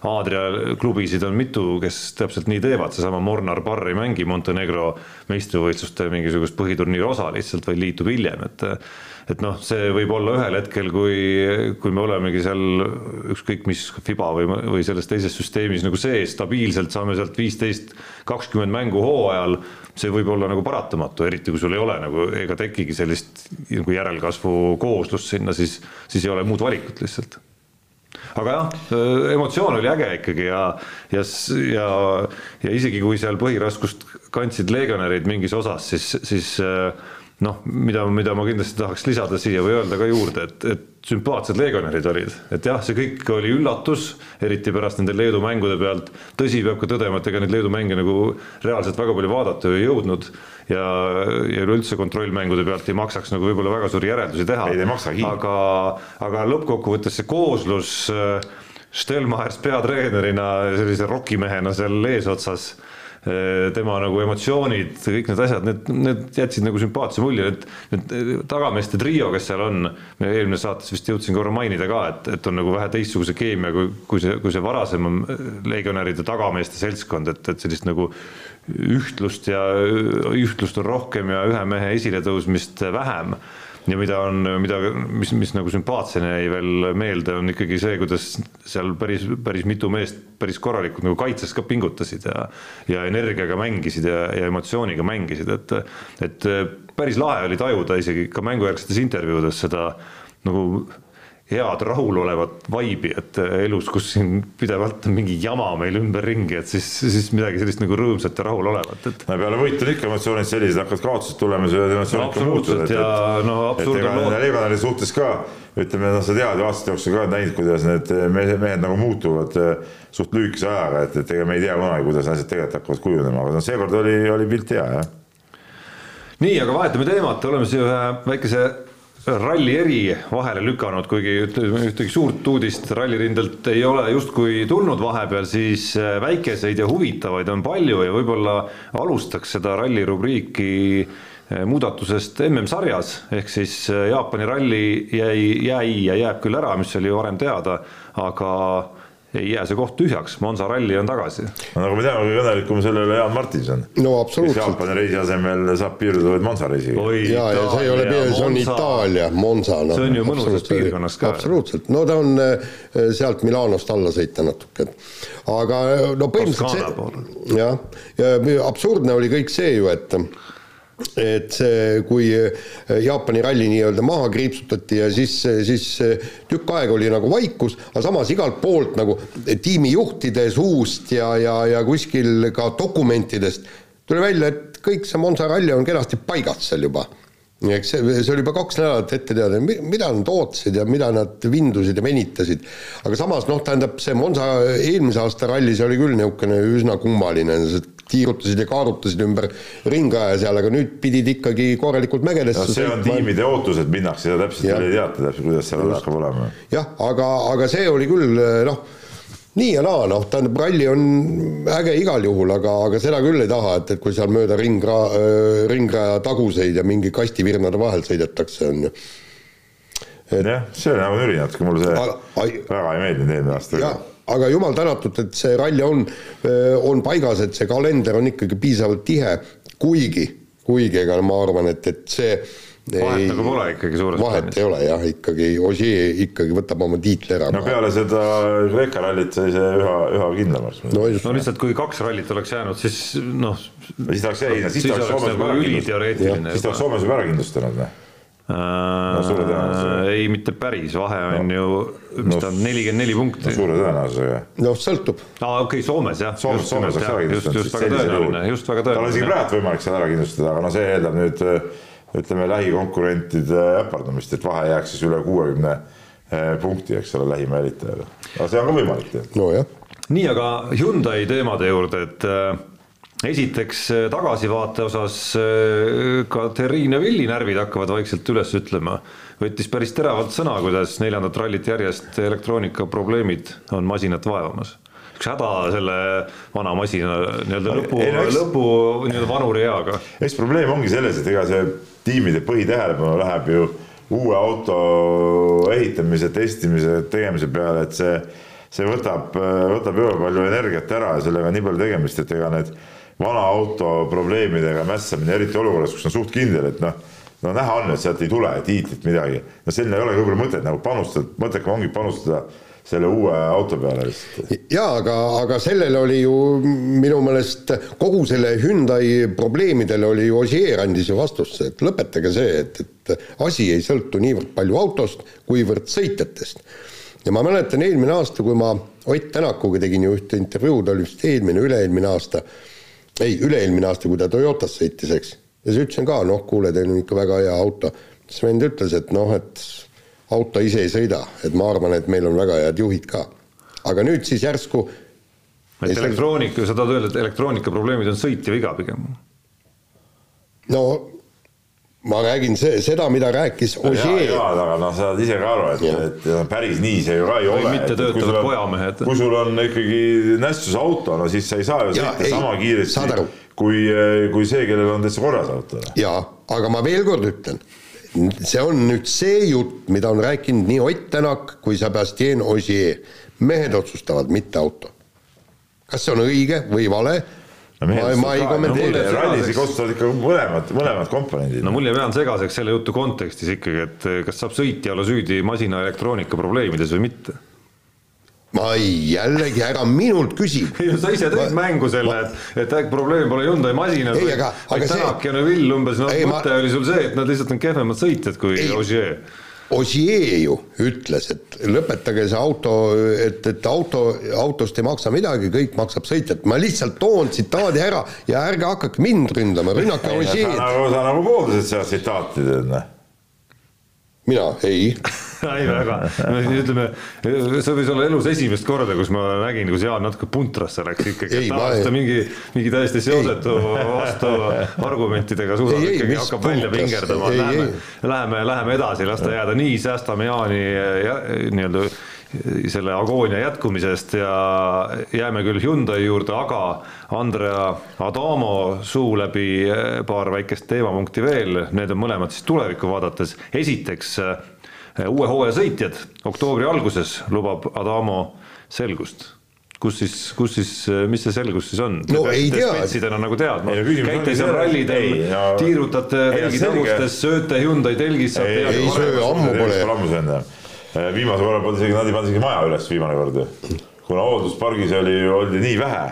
Aadria klubisid on mitu, kes täpselt nii teevad, seesama Mornar Barr ei mängi Montenegro meistrivõistluste mingisugust põhiturniiri osa lihtsalt, vaid liitub hiljem, et et noh, see võib olla ühel hetkel, kui, kui me olemegi seal ükskõik mis Fiba või, või selles teises süsteemis nagu sees stabiilselt, saame sealt viisteist, kakskümmend mängu hooajal, see võib olla nagu paratamatu, eriti kui sul ei ole nagu ega tekigi sellist nagu järelkasvu kooslust sinna, siis, siis ei ole muud valikut lihtsalt. Aga jah, emotsioon oli äge ikkagi ja, ja, ja, ja isegi kui seal põhiraskust kandsid legionärid mingis osas, siis, siis noh, mida, mida ma kindlasti tahaks lisada siia või öelda ka juurde, et, et sümpaatsed legionärid olid, et jah, see kõik oli üllatus, eriti pärast nende Leedu mängude pealt. tõsi, peab ka tõdema, et ega neid Leedu mänge nagu reaalselt väga palju vaadata ei jõudnud ja, ja üleüldse kontrollmängude pealt ei maksaks nagu võib-olla väga suuri järeldusi teha. aga, aga lõppkokkuvõttes see kooslus äh, Stelmachers peatreenerina, sellise rokimehena seal eesotsas tema nagu emotsioonid, kõik need asjad, need, need jätsid nagu sümpaatse mulje, et need tagameeste trio, kes seal on, eelmine saates vist jõudsin korra mainida ka, et, et on nagu vähe teistsuguse keemia kui, kui see, kui see varasem legionäride tagameeste seltskond, et, et sellist nagu ühtlust ja ühtlust on rohkem ja ühe mehe esiletõusmist vähem ja mida on, mida, mis, mis nagu sümpaatsena jäi veel meelde, on ikkagi see, kuidas seal päris, päris mitu meest päris korralikult nagu kaitses ka pingutasid ja ja energiaga mängisid ja, ja emotsiooniga mängisid, et et päris lahe oli tajuda isegi ka mängujärgsetes intervjuudes seda nagu head rahulolevat vaibi, et elus, kus siin pidevalt on mingi jama meil ümberringi, et siis, siis midagi sellist nagu rõõmsat ja rahulolevat, et. no peale võitu on ikka emotsioonid sellised, hakkavad kaotused tulema, siis emotsioonid ikka muutuvad. ja no absurd on lood. Leevaneri suhtes ka ütleme, noh, sa tead ju aastate jooksul ka näinud, kuidas need mehed, mehed nagu muutuvad eh, suht lühikese ajaga, et, et ega me ei tea kunagi, kuidas asjad tegelikult hakkavad kujunema, aga noh, seekord oli, oli pilt hea, jah. nii, aga vahetame teemat, oleme siia ühe väikese ralli eri vahele lükanud, kuigi ühtegi suurt uudist rallirindelt ei ole justkui tulnud vahepeal, siis äh, väikeseid ja huvitavaid on palju ja võib-olla alustaks seda ralli rubriiki äh, muudatusest MM-sarjas, ehk siis äh, Jaapani ralli jäi, jäi ja jääb küll ära, mis oli varem teada, aga ei jää see koht tühjaks, Monza ralli on tagasi. no nagu me teame, kõige õnnelikum selle üle Jaan Martinson. no absoluutselt. kes Jaapani reisi asemel saab piirduda vaid Monza reisiga. ja, ja see ei ole piir, see on Itaalia, Monza no,. see on ju mõnusas piirkonnas ka. absoluutselt, no ta on äh, sealt Milanost alla sõita natuke. aga no põhimõtteliselt see, jah, ja absurdne oli kõik see ju, et et see, kui Jaapani ralli nii-öelda maha kriipsutati ja siis, siis tükk aega oli nagu vaikus, aga samas igalt poolt nagu tiimijuhtide suust ja, ja, ja kuskil ka dokumentidest tuli välja, et kõik see Monza ralli on kenasti paigas seal juba. eks see, see oli juba kaks nädalat ette teada, mida nad ootasid ja mida nad vindusid ja venitasid. aga samas noh, tähendab see Monza eelmise aasta ralli, see oli küll niisugune üsna kummaline, tiirutasid ja kaarutasid ümber ringraja seal, aga nüüd pidid ikkagi korralikult mägedesse no, see on tiimide ootus, et minnakse ja täpselt veel ei teata täpselt, kuidas seal hakkab olema. jah, aga, aga see oli küll noh, nii ja naa, noh, tähendab, ralli on äge igal juhul, aga, aga seda küll ei taha, et, et kui seal mööda ringra, ringraja taguseid ja mingi kastivirnade vahel sõidetakse, on ju. Et.... jah, see oli nagu nüri natuke, mulle see aga, ai, väga ei meeldinud eelmine aasta aga jumal tänatud, et see ralli on, on paigas, et see kalender on ikkagi piisavalt tihe, kuigi, kuigi ega ma arvan, et, et see vahet nagu pole ikkagi suures vahet plaanis. ei ole jah, ikkagi Ossier ikkagi võtab oma tiitli ära. no peale seda Kreeka rallit sai see üha, üha kindlamaks. no, no lihtsalt, kui kaks rallit oleks jäänud, siis noh. siis oleks, ei, siis ta oleks Soomes juba ära kindlustanud. siis oleks Soomes juba ära kindlustanud, noh no, suure tõenäosusega. ei, mitte päris, vahe on no. ju, mis no, ta on, nelikümmend neli punkti no,. suure tõenäosusega. noh, sõltub. aa, okei okay,, Soomes jah. Soomes, Soomes oleks ära kindlustatud. just, just väga tõenäoline, just väga tõenäoline. tal on isegi praegu võimalik seal ära kindlustada, aga no see eeldab nüüd ütleme lähikonkurentide äpardamist, et vahe jääks siis üle kuuekümne eh, punkti, eks ole, lähima jälitajale. aga see on ka võimalik nojah. nii, aga Hyundai teemade juurde, et äh, esiteks äh, tagasivaate osas äh, ka Terrine Villi närvid hakkavad vaikselt üles ütlema. võttis päris teravalt sõna, kuidas neljandat rallit järjest elektroonikaprobleemid on masinat vaevamas. üks häda selle vana masina nii-öelda lõpu, lõpu nii-öelda vanuri eaga. eks probleem ongi selles, et ega see tiimide põhitähelepanu läheb ju uue auto ehitamise, testimise, tegemise peale, et see, see võtab, võtab jõle palju energiat ära ja sellega on nii palju tegemist, et ega need vana auto probleemidega mässamine, eriti olukorras, kus on suht kindel, et noh, no näha on, et sealt ei tule tiitlit midagi. no selline ei ole võib-olla mõtet nagu panustada, mõttekam ongi panustada selle uue auto peale lihtsalt. jaa, aga, aga sellele oli ju minu meelest kogu selle Hyundai probleemidele oli ju Ossier andis ju vastuse, et lõpetage see, et, et asi ei sõltu niivõrd palju autost, kuivõrd sõitjatest ja ma mäletan eelmine aasta, kui ma Ott Tänakuga tegin ju ühte intervjuud, oli vist eelmine, üle-eelmine aasta, ei, üle-eelmine aasta, kui ta Toyotas sõitis, eks. ja siis ütlesin ka, noh, kuule, teil on ikka väga hea auto. siis vend ütles, et noh, et auto ise ei sõida, et ma arvan, et meil on väga head juhid ka. aga nüüd siis järsku et elektroonika, sa tahad öelda, et elektroonika probleemid on sõitja viga pigem? no ma räägin see, seda, mida rääkis Ogier. aga noh, sa saad ise ka aru, et, et päris nii see ju ka ei Või ole. mitte töötavad pojamehed. kui sul on ikkagi nästus auto, no siis sa ei saa ju sõita sama kiiresti saad aru. kui, kui see, kellel on täitsa korras auto. jaa, aga ma veel kord ütlen, see on nüüd see jutt, mida on rääkinud nii Ott Tänak kui Sebastian Ogier. mehed otsustavad, mitte auto. kas see on õige või vale no ma, ma ei kommenteeri mulle- rallis segaseks. ikka mõlemad, mõlemad komponendid no mul jääb jään segaseks selle jutu kontekstis ikkagi, et kas saab sõitja olla süüdi masina elektroonika probleemides või mitte ma ei, jällegi ära minult küsi. ei no sa ise tõid mängu selle, et, et äkki probleem pole Hyundai masinas, Ei, vaid aga- aga vaid see- Tänak ja Neville umbes, noh Ei, ma- mõte oli sul see, et nad lihtsalt on kehvemad sõitjad kui. Ogier. Ogier ju ütles, et lõpetage see auto, et, et auto, autost ei maksa midagi, kõik maksab sõitjat. ma lihtsalt toon tsitaadi ära ja ärge hakake mind ründama, rünnake nagu, sa nagu pooldasid seda tsitaati, tead noh. Mina ei. ei väga, ütleme, see võis olla elus esimest korda, kus ma nägin, kus Jaan natuke puntrasse läks ikkagi, et tavaliselt ta mingi, mingi täiesti seosetu vastu argumentidega suudab Ei, ikkagi, hakkab välja puntras? vingerdama, läheme, läheme, läheme edasi, las ta jääda, nii säästame Jaani jä- nii-öelda selle agoonia jätkumisest ja jääme küll Hyundai juurde, aga Andrea Adamo suu läbi eh, paar väikest teemapunkti veel, need on mõlemad siis tulevikku vaadates. esiteks eh, uue hooaja sõitjad oktoobri alguses lubab Adamo selgust kus siis, kus siis, mis see selgus siis on? No ei tea. spetsidena nagu teadma Ei, no küsimus käite seal rallidel tiirutate telgi tagustes, sööte Hyundai telgis, ei, ei söö, ammu pole. jah. viimase korra polnud isegi, nad ei pannud isegi maja üles viimane kord ju. kuna hoolduspargis oli, oldi nii vähe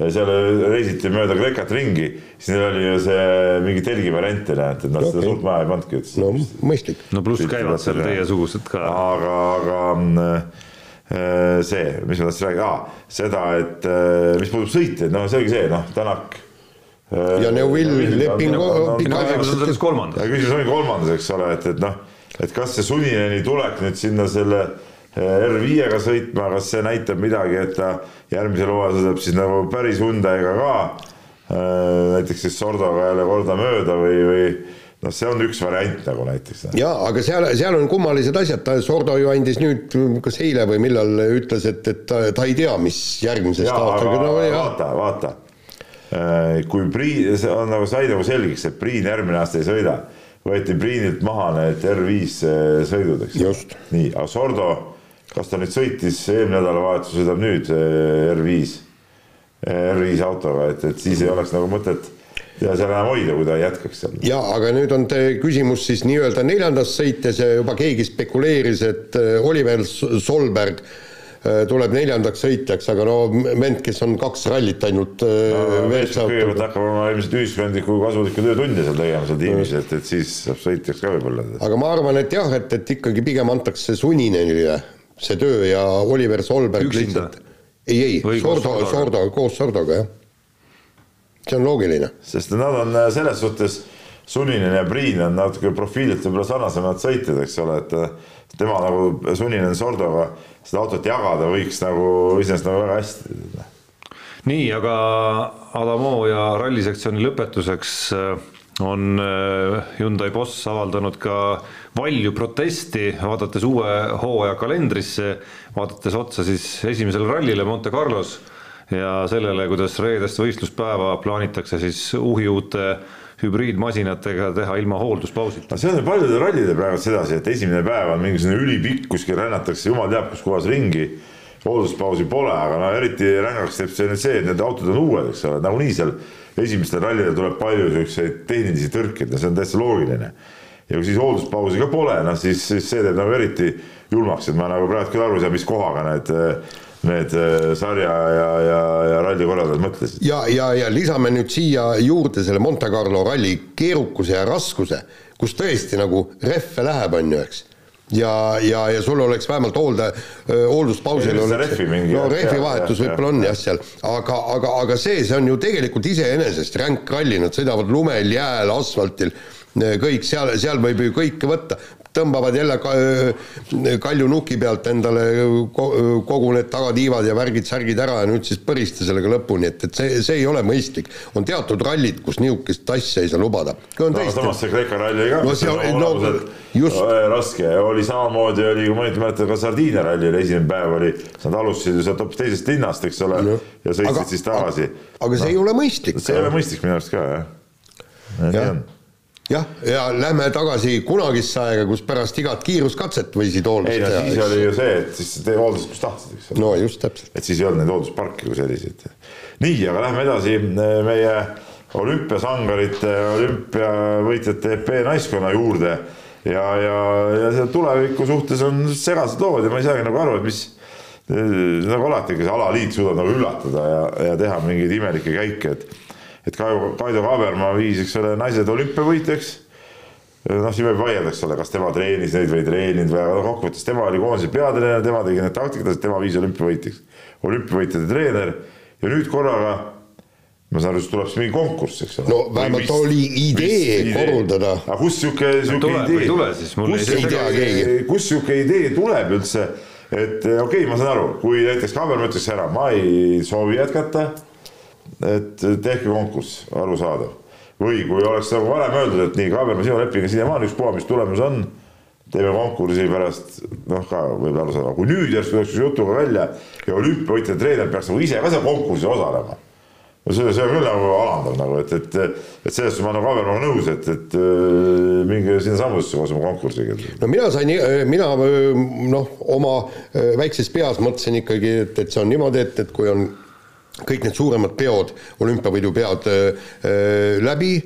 ja seal reisiti mööda Kreekat ringi, siis neil oli ju see mingi telgi variant et nad seda Okei. suurt maja ei pannudki, et no mõistlik. no pluss käivad seal teiesugused ka. aga, aga äh, see, mis ma tahtsin rääkida ah,, seda, et äh, mis puudutab sõitjaid, no see oligi see, noh, Tänak. ja Neuvill on pikaaegselt selles kolmandas. ja küsimus ongi kolmandas, eks ole, et, et noh, et kas see Sunineni tulek nüüd sinna selle eh, R5-ga sõitma, kas see näitab midagi, et ta järgmisel hooajal sõidab siis nagu päris Hyundai'ga ka äh, näiteks siis Sordoga jälle kordamööda või, või noh, see on üks variant nagu näiteks. jaa, aga seal, seal on kummalised asjad, ta Sordo ju andis nüüd, kas eile või millal ütles, et, et ta, ta ei tea, mis järgmisest jaa, aastast aga no, vaata, vaata. kui Priin, see on nagu sai nagu selgeks, et Priin järgmine aasta ei sõida, võeti Priinilt maha need R5 sõidud, eks Just. nii, aga Sordo, kas ta nüüd sõitis eelmine nädalavahetus, sõidab nüüd eh, R5, R5 autoga, et, et siis ei oleks nagu mõtet ja seal enam hoida, kui ta jätkaks seal. jaa, aga nüüd on te küsimus siis nii-öelda neljandas sõites ja juba keegi spekuleeris, et Oliver Solberg äh, tuleb neljandaks sõitjaks, aga no vend, kes on kaks rallit ainult äh, saab kõigepealt hakkab oma ilmselt ühiskondlikku kasulikku töötunde seal tegema seal tiimis, et, et siis saab sõitjaks ka võib-olla. aga ma arvan, et jah, et, et ikkagi pigem antakse Suninenile see töö ja Oliver Solberg Üksinda? lihtsalt ei, ei Sordo? Sordo, koos Sordoga, jah. see on loogiline. sest nad on äh, selles suhtes, Suninen ja Priin on natuke profiililt võib-olla sarnasemad sõitjad, eks ole, et äh, tema nagu Suninen Sordoga seda autot jagada võiks nagu iseenesest nagu väga hästi. nii, aga Adamo ja rallisektsiooni lõpetuseks äh, on äh, Hyundai boss avaldanud ka valju protesti, vaadates uue hooaja kalendrisse, vaadates otsa siis esimesele rallile Monte Carlos ja sellele, kuidas reedest võistluspäeva plaanitakse siis uhiuute hübriidmasinatega teha ilma hoolduspausita. see on ju paljudel rallidel praegu sedasi, et esimene päev on mingisugune ülipikk, kuskil rännatakse jumal teab kus kohas ringi. hoolduspausi pole, aga no eriti rängaks teeb see nüüd see, et need autod on uued, eks ole, nagunii seal esimestel rallidel tuleb palju siukseid tehnilisi tõrkeid ja see on täitsa loogiline. ja kui siis hoolduspausi ka pole, noh siis, siis see teeb nagu eriti julmaks, et ma nagu praegu küll aru ei saa, mis kohaga need, need äh, sarja ja, ja, ja ralli korraldajad mõtlesid. ja, ja, ja lisame nüüd siia juurde selle Monte Carlo ralli keerukuse ja raskuse, kus tõesti nagu rehve läheb, on ju, eks. ja, ja, ja sul oleks vähemalt hoolde, hoolduspausil oleks rehvi mingi- no jah, rehvi jah, vahetus jah, võib-olla on jah seal, aga, aga, aga see, see on ju tegelikult iseenesest ränk ralli, nad sõidavad lumel, jääl, asfaltil, kõik seal, seal võib ju kõike võtta, tõmbavad jälle ka, kalju nuki pealt endale ko- kogu need tagatiivad ja värgid-särgid ära ja nüüd siis põrista sellega lõpuni, et, et see, see ei ole mõistlik. on teatud rallid, kus niisugust asja ei saa lubada. no samas see Kreeka ralli ka, No see on no just- äh, raske, oli samamoodi oli, kui ma nüüd mäletan, ka Sardiinia ralli oli esimene päev oli, nad alustasid ju sealt hoopis teisest linnast, eks ole, ja sõitsid Aga- siis tagasi. aga see ei ole mõistlik. see ei ole mõistlik minu arust ka jah. nii on jah, ja lähme tagasi kunagisse aega, kus pärast igat kiiruskatset võisid hooldust teha. siis oli ju see, et siis te hooldasid, kus tahtsid, eks ole. no just täpselt. et siis ei olnud neid hooldusparke kui selliseid. nii, aga lähme edasi eh, meie olümpiasangarite, olümpiavõitjate EP naiskonna juurde ja, ja, ja seal tuleviku suhtes on segased lood ja ma ei saagi nagu aru, et mis eh, nagu alati, kas alaliit suudab nagu üllatada ja, ja teha mingeid imelikke käike, et et Kaido, Kaido Kaaberma viis, eks ole, naised olümpiavõitjaks. Noh, siin võib vaielda, eks ole, kas tema treenis neid või ei treeninud või, aga kokkuvõttes tema oli koondise peatreener, tema tegi need taktikad, tema viis olümpiavõitjaks, olümpiavõitjate treener. Ja nüüd korraga ma saan aru, siis tuleb siis mingi konkurss, eks ole. No vähemalt oli idee korraldada. aga kust sihuke, sihuke idee? kust sihuke kust sihuke idee tuleb üldse, et okei okay,, ma saan aru, kui näiteks Kaaberma ütleks ära, ma ei soovi jätkata, et tehke konkurss, arusaadav. või kui oleks nagu varem öeldud, et nii, Kaaberma, sinu leping on siiamaani ükspuha, mis tulemus on, teeme konkursi pärast, noh ka võib aru saada, kui nüüd järsku tuleks jutuga välja ja olümpiavõitja treener peaks nagu ise ka seal konkursil osalema no see, see on küll nagu alandav nagu, et, et, et selles suhtes ma olen nagu Kaabermaga nõus, et, et äh, minge sinna sammudesse koos oma konkursiga. no mina sain, mina noh, oma äh, väikses peas mõtlesin ikkagi, et, et see on niimoodi, et, et kui on kõik need suuremad peod, olümpiavõidu pead äh, läbi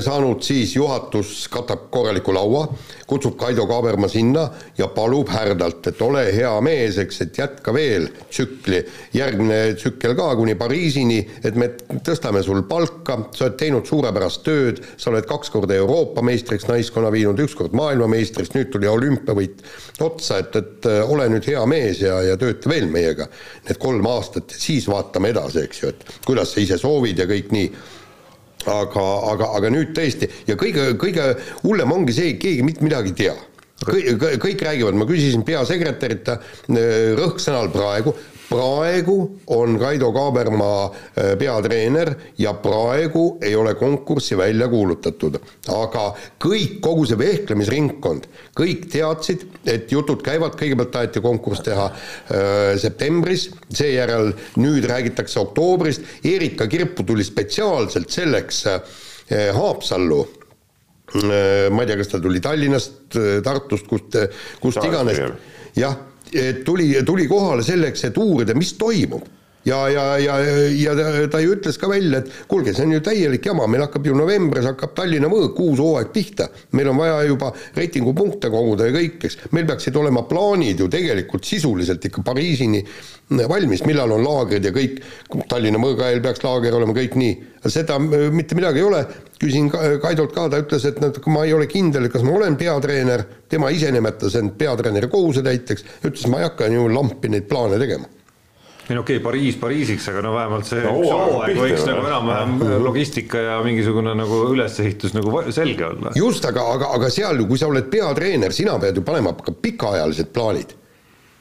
saanud, siis juhatus katab korraliku laua, kutsub Kaido Kaaberma sinna ja palub härdalt, et ole hea mees, eks, et jätka veel tsükli, järgmine tsükkel ka kuni Pariisini, et me tõstame sul palka, sa oled teinud suurepärast tööd, sa oled kaks korda Euroopa meistriks naiskonna viinud, üks kord maailmameistriks, nüüd tuli olümpiavõit otsa, et, et äh, ole nüüd hea mees ja, ja tööta veel meiega. Need kolm aastat ja siis vaatame edasi, eks ju, et kuidas sa ise soovid ja kõik nii aga, aga, aga nüüd tõesti ja kõige, kõige hullem ongi see, keegi mitte midagi ei tea. kõik, kõik räägivad, ma küsisin peasekretärilt, rõhksõnal praegu, praegu on Kaido Kaaberma äh, peatreener ja praegu ei ole konkurssi välja kuulutatud. aga kõik, kogu see vehklemisringkond, kõik teadsid, et jutud käivad, kõigepealt taheti konkurss teha äh, septembris, seejärel nüüd räägitakse oktoobrist, Erika Kirpu tuli spetsiaalselt selleks äh, Haapsallu. Ma ei tea, kas ta tuli Tallinnast, Tartust, kust, kust iganes. jah, tuli, tuli kohale selleks, et uurida, mis toimub. ja, ja, ja, ja ta, ju ütles ka välja, et kuulge, see on ju täielik jama, meil hakkab ju novembris hakkab Tallinna Võõk uus hooaeg pihta. meil on vaja juba reitingupunkte koguda ja kõik, eks. meil peaksid olema plaanid ju tegelikult sisuliselt ikka Pariisini valmis, millal on laagrid ja kõik. Tallinna Võõga eel peaks laager olema kõik nii. seda äh, mitte midagi ei ole küsin Ka- Kaidolt ka, ta ütles, et nad, ma ei ole kindel, kas ma olen peatreener, tema ise nimetas end peatreeneri kohusetäitjaks, ütles, ma ei hakka ju lampi neid plaane tegema. Ei no okei okay,, Pariis Pariisiks, aga no vähemalt see No hooaeg võiks nagu enam-vähem logistika ja mingisugune nagu ülesehitus nagu selge olla. just, aga, aga, aga seal ju, kui sa oled peatreener, sina pead ju panema ka pikaajalised plaanid.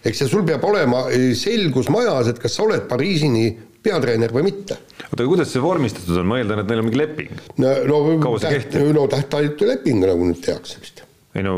eks ja sul peab olema eh, selgus majas, et kas sa oled Pariisini peatreener või mitte. oota, aga kuidas see vormistatud on, ma eeldan, et neil on mingi leping. no, no see kehtib? no tähtajatu leping, nagu nüüd tehakse vist. Ei no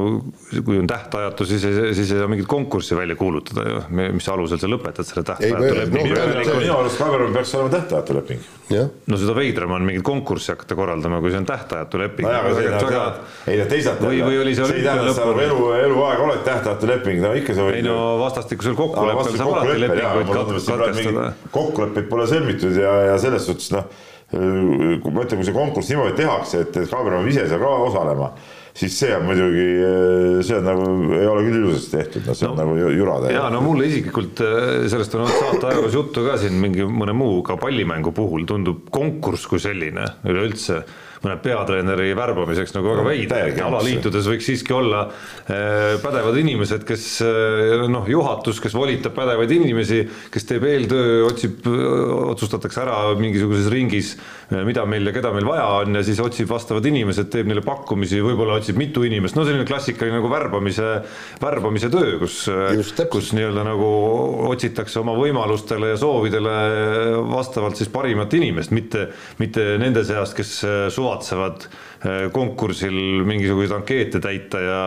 kui on tähtajatu, siis ei, siis ei saa mingit konkurssi välja kuulutada ju, mis alusel sa lõpetad selle tähtajatu no, lepingu no, no,. minu arust Kaaberma peaks olema tähtajatu leping. jah, no seda veidram on mingit konkurssi hakata korraldama, kui see on tähtajatu leping. see väga... ei no teisalt Või- või oli see see ei tähenda, et sa elu, eluaeg oled tähtajatu leping, no ikka sa võid ei no vastastikusel kokkuleppel saab alati lepinguid kat- katkestada. kokkuleppeid pole sõlmitud ja, ja selles suhtes noh, kui ma ütlen, kui see konkurss niimoodi tehakse, et, et Kaaberma peab ise seal ka osalema, siis see on muidugi, see on nagu, ei ole küll ilusasti tehtud, no see on no, nagu ju- jura täiega. no mulle isiklikult äh, sellest on olnud saate ajaloos juttu ka siin mingi mõne muu ka pallimängu puhul tundub konkurss kui selline üleüldse. Mõne peatreeneri värbamiseks nagu väga veider, alaliitudes võiks siiski olla äh, pädevad inimesed, kes äh, noh, juhatus, kes volitab pädevaid inimesi, kes teeb eeltöö, otsib, otsustatakse ära mingisuguses ringis, mida meil ja keda meil vaja on ja siis otsib vastavad inimesed, teeb neile pakkumisi, võib-olla otsib mitu inimest, no selline klassikaline nagu värbamise, värbamise töö, kus, kus nii-öelda nagu otsitakse oma võimalustele ja soovidele vastavalt siis parimat inimest, mitte, mitte nende seast, kes suvatsevad eh, konkursil mingisuguseid ankeete täita ja,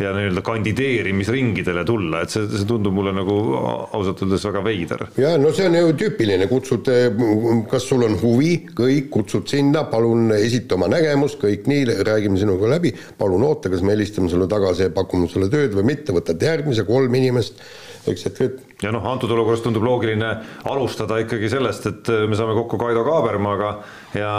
ja nii-öelda kandideerimisringidele tulla, et see, see tundub mulle nagu ausalt öeldes väga veider. ja no see on ju tüüpiline, kutsud, kas sul on huvi, kõik kutsud sinna, palun esita oma nägemus, kõik nii, räägime sinuga läbi, palun oota, kas me helistame sulle tagasi ja pakume sulle tööd või mitte, võtad järgmise kolm inimest, eks, et, et ja noh, antud olukorras tundub loogiline alustada ikkagi sellest, et me saame kokku Kaido Kaabermaaga ja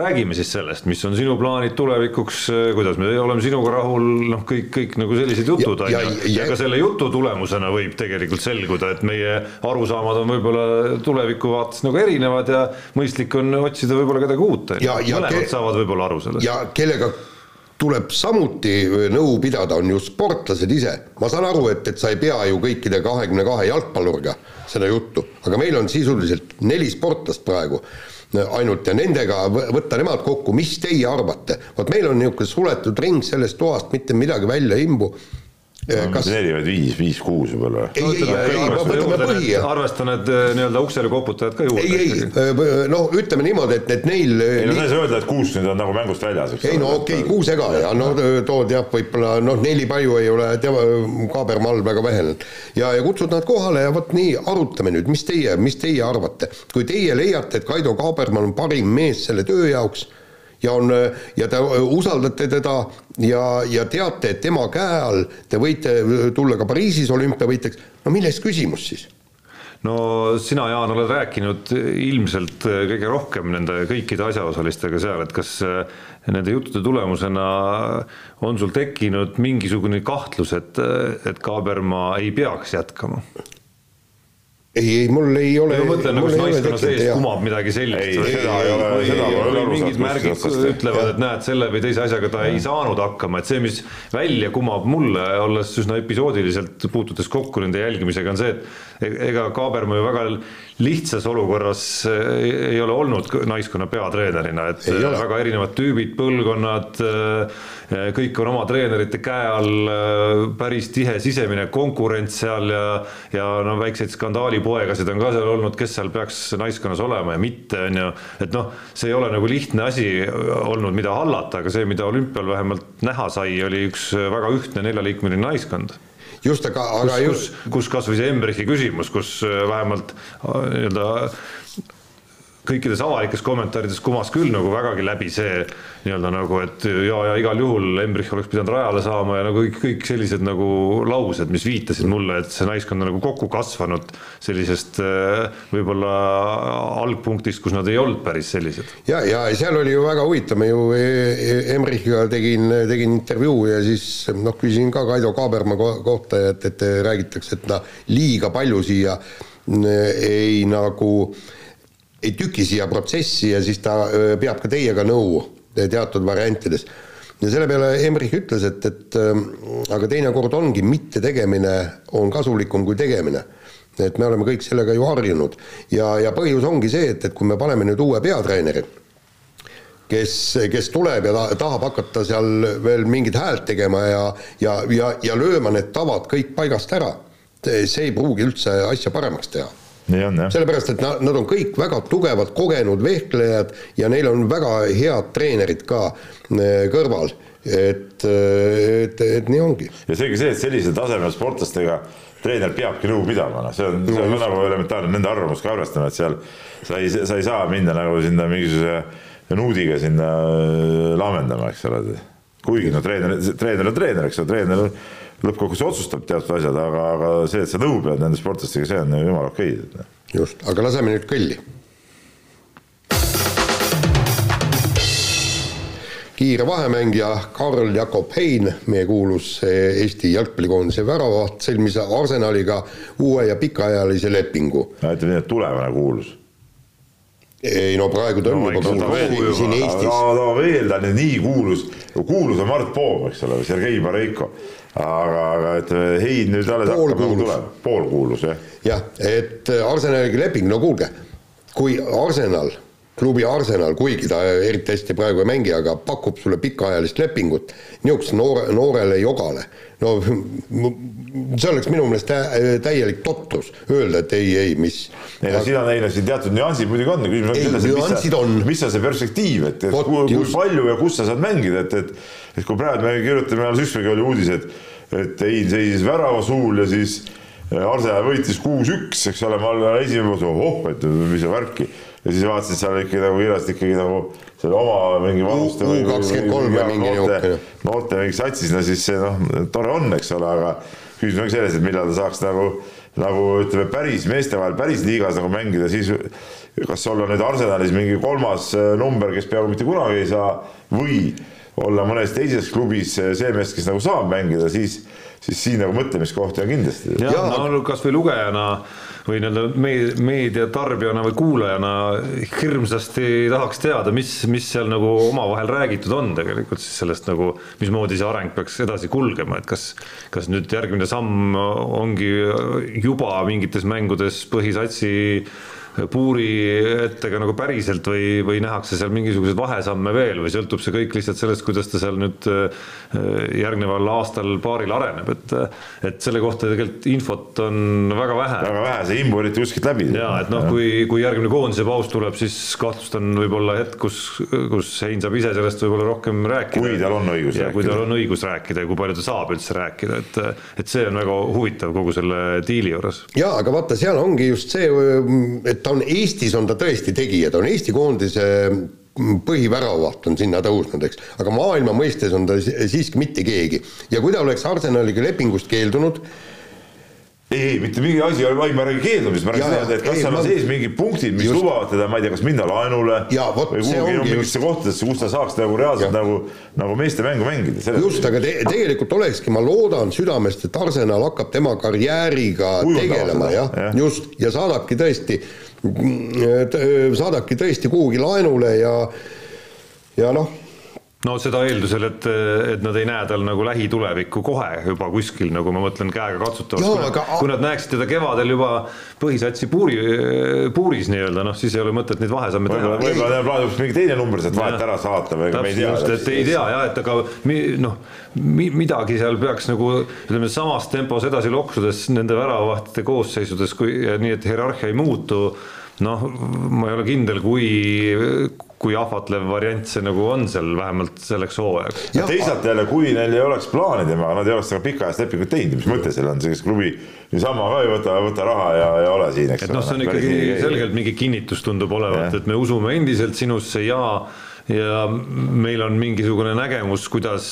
räägime siis sellest, mis on sinu plaanid tulevikuks, kuidas me oleme sinuga rahul, noh, kõik, kõik nagu sellised jutud on ju. ja- ja ja- ka selle jutu tulemusena võib tegelikult selguda, et meie arusaamad on võib-olla tuleviku vaates nagu erinevad ja mõistlik on otsida võib-olla kedagi uut, mõlemad saavad võib-olla aru sellest. ja kellega tuleb samuti nõu pidada, on ju sportlased ise. ma saan aru, et, et sa ei pea ju kõikide kahekümne kahe jalgpalluriga seda juttu, aga meil on sisuliselt neli sportlast praegu ainult ja nendega võ- võtta nemad kokku, mis teie arvate? vot meil on niisugune suletud ring sellest toast, mitte midagi välja ei imbu. Kas mitte neli, vaid viis, viis-kuus võib-olla. ei, ei, ei, võtame põhi arvesta need eh, nii-öelda uksele koputajad ka juurde ei, ei, noh, ütleme niimoodi, et, et neil ei no sa ei saa öelda, et kuus nüüd on nagu mängust väljas, eks ei no okei okay,, kuus ega ja no tood jah, võib-olla noh, neli palju ei ole tema kaabermall väga vähenenud. ja, ja kutsud nad kohale ja vot nii, arutame nüüd, mis teie, mis teie arvate. kui teie leiate, et Kaido Kaabermal on parim mees selle töö jaoks ja on ja te usaldate teda ja, ja teate, et tema käe all te võite tulla ka Pariisis olümpiavõitjaks, no milles küsimus siis? no sina, Jaan, oled rääkinud ilmselt kõige rohkem nende kõikide asjaosalistega seal, et kas äh, nende juttude tulemusena on sul tekkinud mingisugune kahtlus, et, et Kaabermaa ei peaks jätkama? ei, ei mul ei ole ma mõtlen nagu naiskonna sees kumab midagi sellist. Ei, seda ei ole- või, seda või aru mingid märgid ütlevad, et näed, selle või teise asjaga ta ei saanud hakkama, et see, mis välja kumab mulle, olles üsna episoodiliselt puutudes kokku nende jälgimisega, on see, et ega Kaabermaa ju väga lihtsas olukorras ei ei ole olnud naiskonna peatreenerina, et väga erinevad tüübid, põlvkonnad, kõik on oma treenerite käe all, päris tihe sisemine konkurents seal ja ja no väikseid skandaalipoegasid on ka seal olnud, kes seal peaks naiskonnas olema ja mitte, on ju, et noh, see ei ole nagu lihtne asi olnud, mida hallata, aga see, mida olümpial vähemalt näha sai, oli üks väga ühtne neljaliikmeline naiskond just, aga, kus aga, kus, kus kasvõi see Embrichi küsimus, kus äh, vähemalt äh, nii-öelda kõikides avalikes kommentaarides kumas küll nagu vägagi läbi see nii-öelda nagu, et ja, ja igal juhul Embrich oleks pidanud rajale saama ja nagu kõik, kõik sellised nagu laused, mis viitasid mulle, et see naiskond on nagu kokku kasvanud sellisest äh, võib-olla algpunktist, kus nad ei olnud päris sellised. ja, ja seal oli ju väga huvitav, ma ju E- E- Emrichiga tegin, tegin intervjuu ja siis noh, küsisin ka Kaido Kaaberma ko- kohta, et, et räägitakse, et ta liiga palju siia mm, ei nagu, ei tüki siia protsessi ja siis ta peab ka teiega nõu teatud variantides ja selle peale Emrich ütles, et, et aga teinekord ongi mittetegemine on kasulikum kui tegemine. et me oleme kõik sellega ju harjunud ja, ja põhjus ongi see, et, et kui me paneme nüüd uue peatreeneri, kes, kes tuleb ja ta, tahab hakata seal veel mingit häält tegema ja, ja, ja, ja lööma need tavad kõik paigast ära, see ei pruugi üldse asja paremaks teha. sellepärast, et nad, nad on kõik väga tugevad, kogenud vehklejad ja neil on väga head treenerid ka eh, kõrval. et, et, et nii ongi. ja seegi see, et sellise tasemel sportlastega treener peabki nõu pidama, noh, see on, see on nagu elementaarne, nende arvamust ka arvestama, et seal sa ei, sa ei saa minna nagu sinna mingisuguse nuudiga sinna äh, laamendama, eks ole. kuigi no treener, treener on treener, eks ole, treener lõppkokkuvõttes otsustab teatud asjad, aga, aga see, et sa nõu pead nende sportlastega, see on ju jumala okei okay.. just, aga laseme nüüd kõlli. kiire vahemängija Karl Jakob Hein, meie kuulus eh, Eesti jalgpallikoondise väravaht, sõlmis Arsenaliga uue ja pikaajalise lepingu. ütleme nii, et tulevane kuulus. ei no praegu ta on No juba kuulus siin, Eestis no, veel ta nii kuulus, kuulus on Mart Poom, eks ole, Sergei Bareiko. Aga, aga ütleme, Hein nüüd alles hakkab nagu tulema, poolkuulus jah. jah, et äh, Arsenaliga leping, no kuulge, kui Arsenal, klubi Arsenal, kuigi ta eriti hästi praegu ei mängi, aga pakub sulle pikaajalist lepingut niisugusele noore, noorele jogale, no see oleks minu meelest tä- täielik totrus öelda, et ei, ei, mis ei no siin on, ei no siin teatud nüansid muidugi on, küsimus on selles, et mis, on. mis on see perspektiiv, et, et Vot kui, kui just. palju ja kus sa saad mängida, et, et et kui praegu me kirjutame, alles ükspäev oli uudis, et et Hein seisis värava suul ja siis äh, Arsenal võitis kuus-üks, eks ole, ma esimene mõttes, ohoh, et mis värki ja siis vaatasin seal ikkagi nagu kirjast ikkagi nagu selle oma mingi vanuste U- U23 või mingi niisugune. noorte mingi satsis, no siis see noh, tore on, eks ole, aga küsimus ongi selles, et millal ta saaks nagu, nagu ütleme, päris meeste vahel päris liigas nagu mängida, siis kas olla nüüd Arsenalis mingi kolmas äh, number, kes peaaegu mitte kunagi ei saa või olla mõnes teises klubis äh, see mees, kes nagu saab mängida, siis, siis siin nagu mõtlemiskohti on kindlasti. jah Jaa. no kasvõi lugejana või nii-öelda me- meediatarbijana või kuulajana hirmsasti tahaks teada, mis, mis seal nagu omavahel räägitud on tegelikult siis sellest nagu, mismoodi see areng peaks edasi kulgema, et kas, kas nüüd järgmine samm ongi juba mingites mängudes põhisatsi puuri ettega nagu päriselt või, või nähakse seal mingisuguseid vahesamme veel või sõltub see kõik lihtsalt sellest, kuidas ta seal nüüd äh, järgneval aastal paaril areneb, et et selle kohta tegelikult infot on väga vähe. väga vähe, see imbu eriti kuskilt läbi. ja et noh, kui, kui järgmine koondise paus tuleb, siis kahtlustan võib-olla hetk, kus, kus Hein saab ise sellest võib-olla rohkem rääkida. Kui tal on õigus ja kui rääkida. tal on õigus rääkida ja kui palju ta saab üldse rääkida, et, et see on väga huvitav kogu selle diili juures. jaa, aga vaata, seal ongi just see, et ta on Eestis, on ta tõesti tegija, ta on Eesti koondise põhiväravaht on sinna tõusnud, eks, aga maailma mõistes on ta si- siiski mitte keegi. ja kui ta oleks Arsenaliga lepingust keeldunud, ei, ei mitte mingi asi, ei, ma ei räägi keeldumisest, ma räägin seda, et kas seal on sees mingid punktid, mis Just. lubavad teda, ma ei tea, kas minna laenule Jaa, vot või kuhugi no, just. kohtadesse, kus ta saaks nagu reaalselt Jah. nagu, nagu meeste mängu mängida. just, aga te, tegelikult olekski, ma loodan südamest, et Arsenal hakkab tema karjääriga Kujundama tegelema, jah jah. ja., just, ja saadabki tõesti, saadabki tõesti kuhugi laenule ja ja noh, no seda eeldusel, et, et nad ei näe tal nagu lähitulevikku kohe juba kuskil nagu ma mõtlen käega katsutavas, Jaa, kui, nad- aga- kui nad näeksid teda kevadel juba põhisatsi puuri, puuris nii-öelda, noh siis ei ole mõtet neid vahesamme teha. võib-olla, neil plaanib mingi teine number sealt vahelt ära saata või ega me ei tea. et ei tea jah, et aga mi- noh, midagi seal peaks nagu ütleme samas tempos edasi loksudes nende väravavahtide koosseisudes, kui ja nii, et hierarhia ei muutu. Noh, ma ei ole kindel, kui, kui ahvatlev variant see nagu on seal vähemalt selleks hooajaks. Teisalt jälle, kui neil ei oleks plaani temaga, nad ei oleks temaga pikaajalist lepingut teinud, mis mõte seal on, sellist klubi niisama ka ei võta, võta raha ja, ja ole siin, eks et noh, see on ikkagi selgelt mingi kinnitus tundub olevat, et me usume endiselt sinusse ja, ja meil on mingisugune nägemus, kuidas,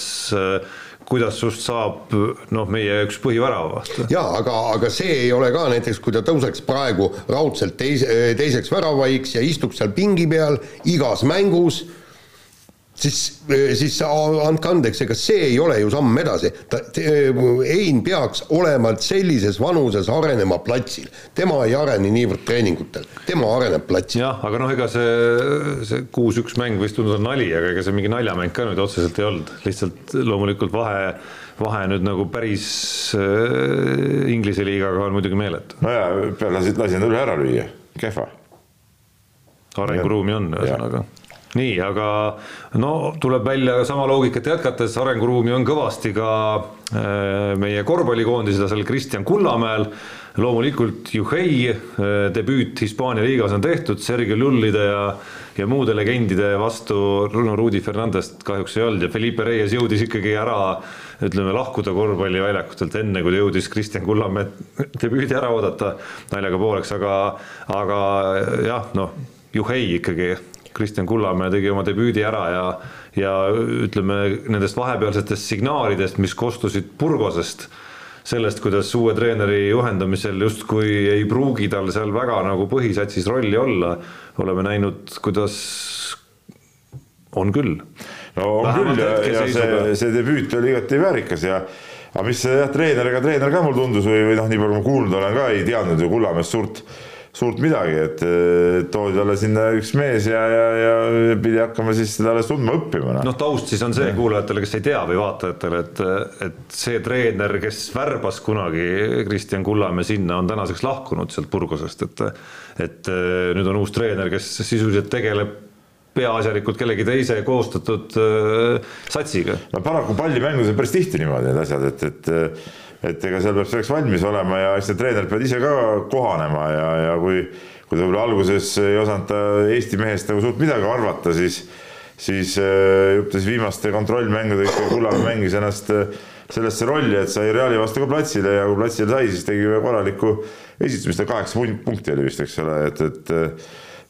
kuidas sust saab noh, meie üks põhiväravaht. jaa, aga, aga see ei ole ka näiteks, kui ta tõuseks praegu raudselt teis, teiseks väravaiks ja istuks seal pingi peal igas mängus, siis, siis andke andeks, ega see ei ole ju samm edasi. ta, Ein peaks olema sellises vanuses arenema platsil. tema ei arene niivõrd treeningutel, tema areneb platsil. jah, aga noh, ega see, see kuus-üks mäng võis tunduda nali, aga ega see mingi naljamäng ka nüüd otseselt ei olnud, lihtsalt loomulikult vahe, vahe nüüd nagu päris äh, Inglise liigaga on muidugi meeletu. no ja peale lasid, lasin üle ära lüüa, kehva. arenguruumi on ühesõnaga nii, aga no tuleb välja sama loogikat jätkates, arenguruumi on kõvasti ka äh, meie korvpallikoondislasel Kristjan Kullamäel. loomulikult Juhei äh, debüüt Hispaania liigas on tehtud, Sergei Lullide ja, ja muude legendide vastu, no Rudi Fernandest kahjuks ei olnud ja Felipe Reyes jõudis ikkagi ära ütleme, lahkuda korvpalliväljakutelt enne, kui ta jõudis Kristjan Kullamäe debüüdi ära oodata naljaga pooleks, aga, aga jah, noh, Juhei ikkagi Kristjan Kullamäe tegi oma debüüdi ära ja, ja ütleme nendest vahepealsetest signaalidest, mis kostusid Burgosest, sellest, kuidas uue treeneri juhendamisel justkui ei pruugi tal seal väga nagu põhisatsis rolli olla, oleme näinud, kuidas on küll. no on Vähemalt küll ja, ja see, see debüüt oli igati väärikas ja aga mis jah, treener, ega treener ka mulle tundus või, või noh, nii palju ma kuulnud olen ka, ei teadnud ju Kullamäest suurt suurt midagi, et eh, toodi talle sinna üks mees ja, ja, ja pidi hakkama siis teda alles tundma õppima. noh, taust siis on see kuulajatele, kes ei tea või vaatajatele, et, et see treener, kes värbas kunagi Kristjan Kullamäe sinna, on tänaseks lahkunud sealt Burgosest, et et eh, nüüd on uus treener, kes sisuliselt tegeleb peaasjalikult kellegi teise koostatud äh, satsiga. no paraku pallimängus on päris tihti niimoodi need asjad, et, et et ega seal peab selleks valmis olema ja eks need treenerid peavad ise ka kohanema ja, ja kui kui ta võib-olla alguses ei osanud Eesti mehest nagu suurt midagi arvata, siis siis äh, jupp siis viimaste kontrollmängudega ikka Kullamäe mängis ennast äh, sellesse rolli, et sai Reali vastu ka platsile ja kui platsile sai, siis tegi korraliku esitamist, kaheksa punkti oli vist, eks ole, et, et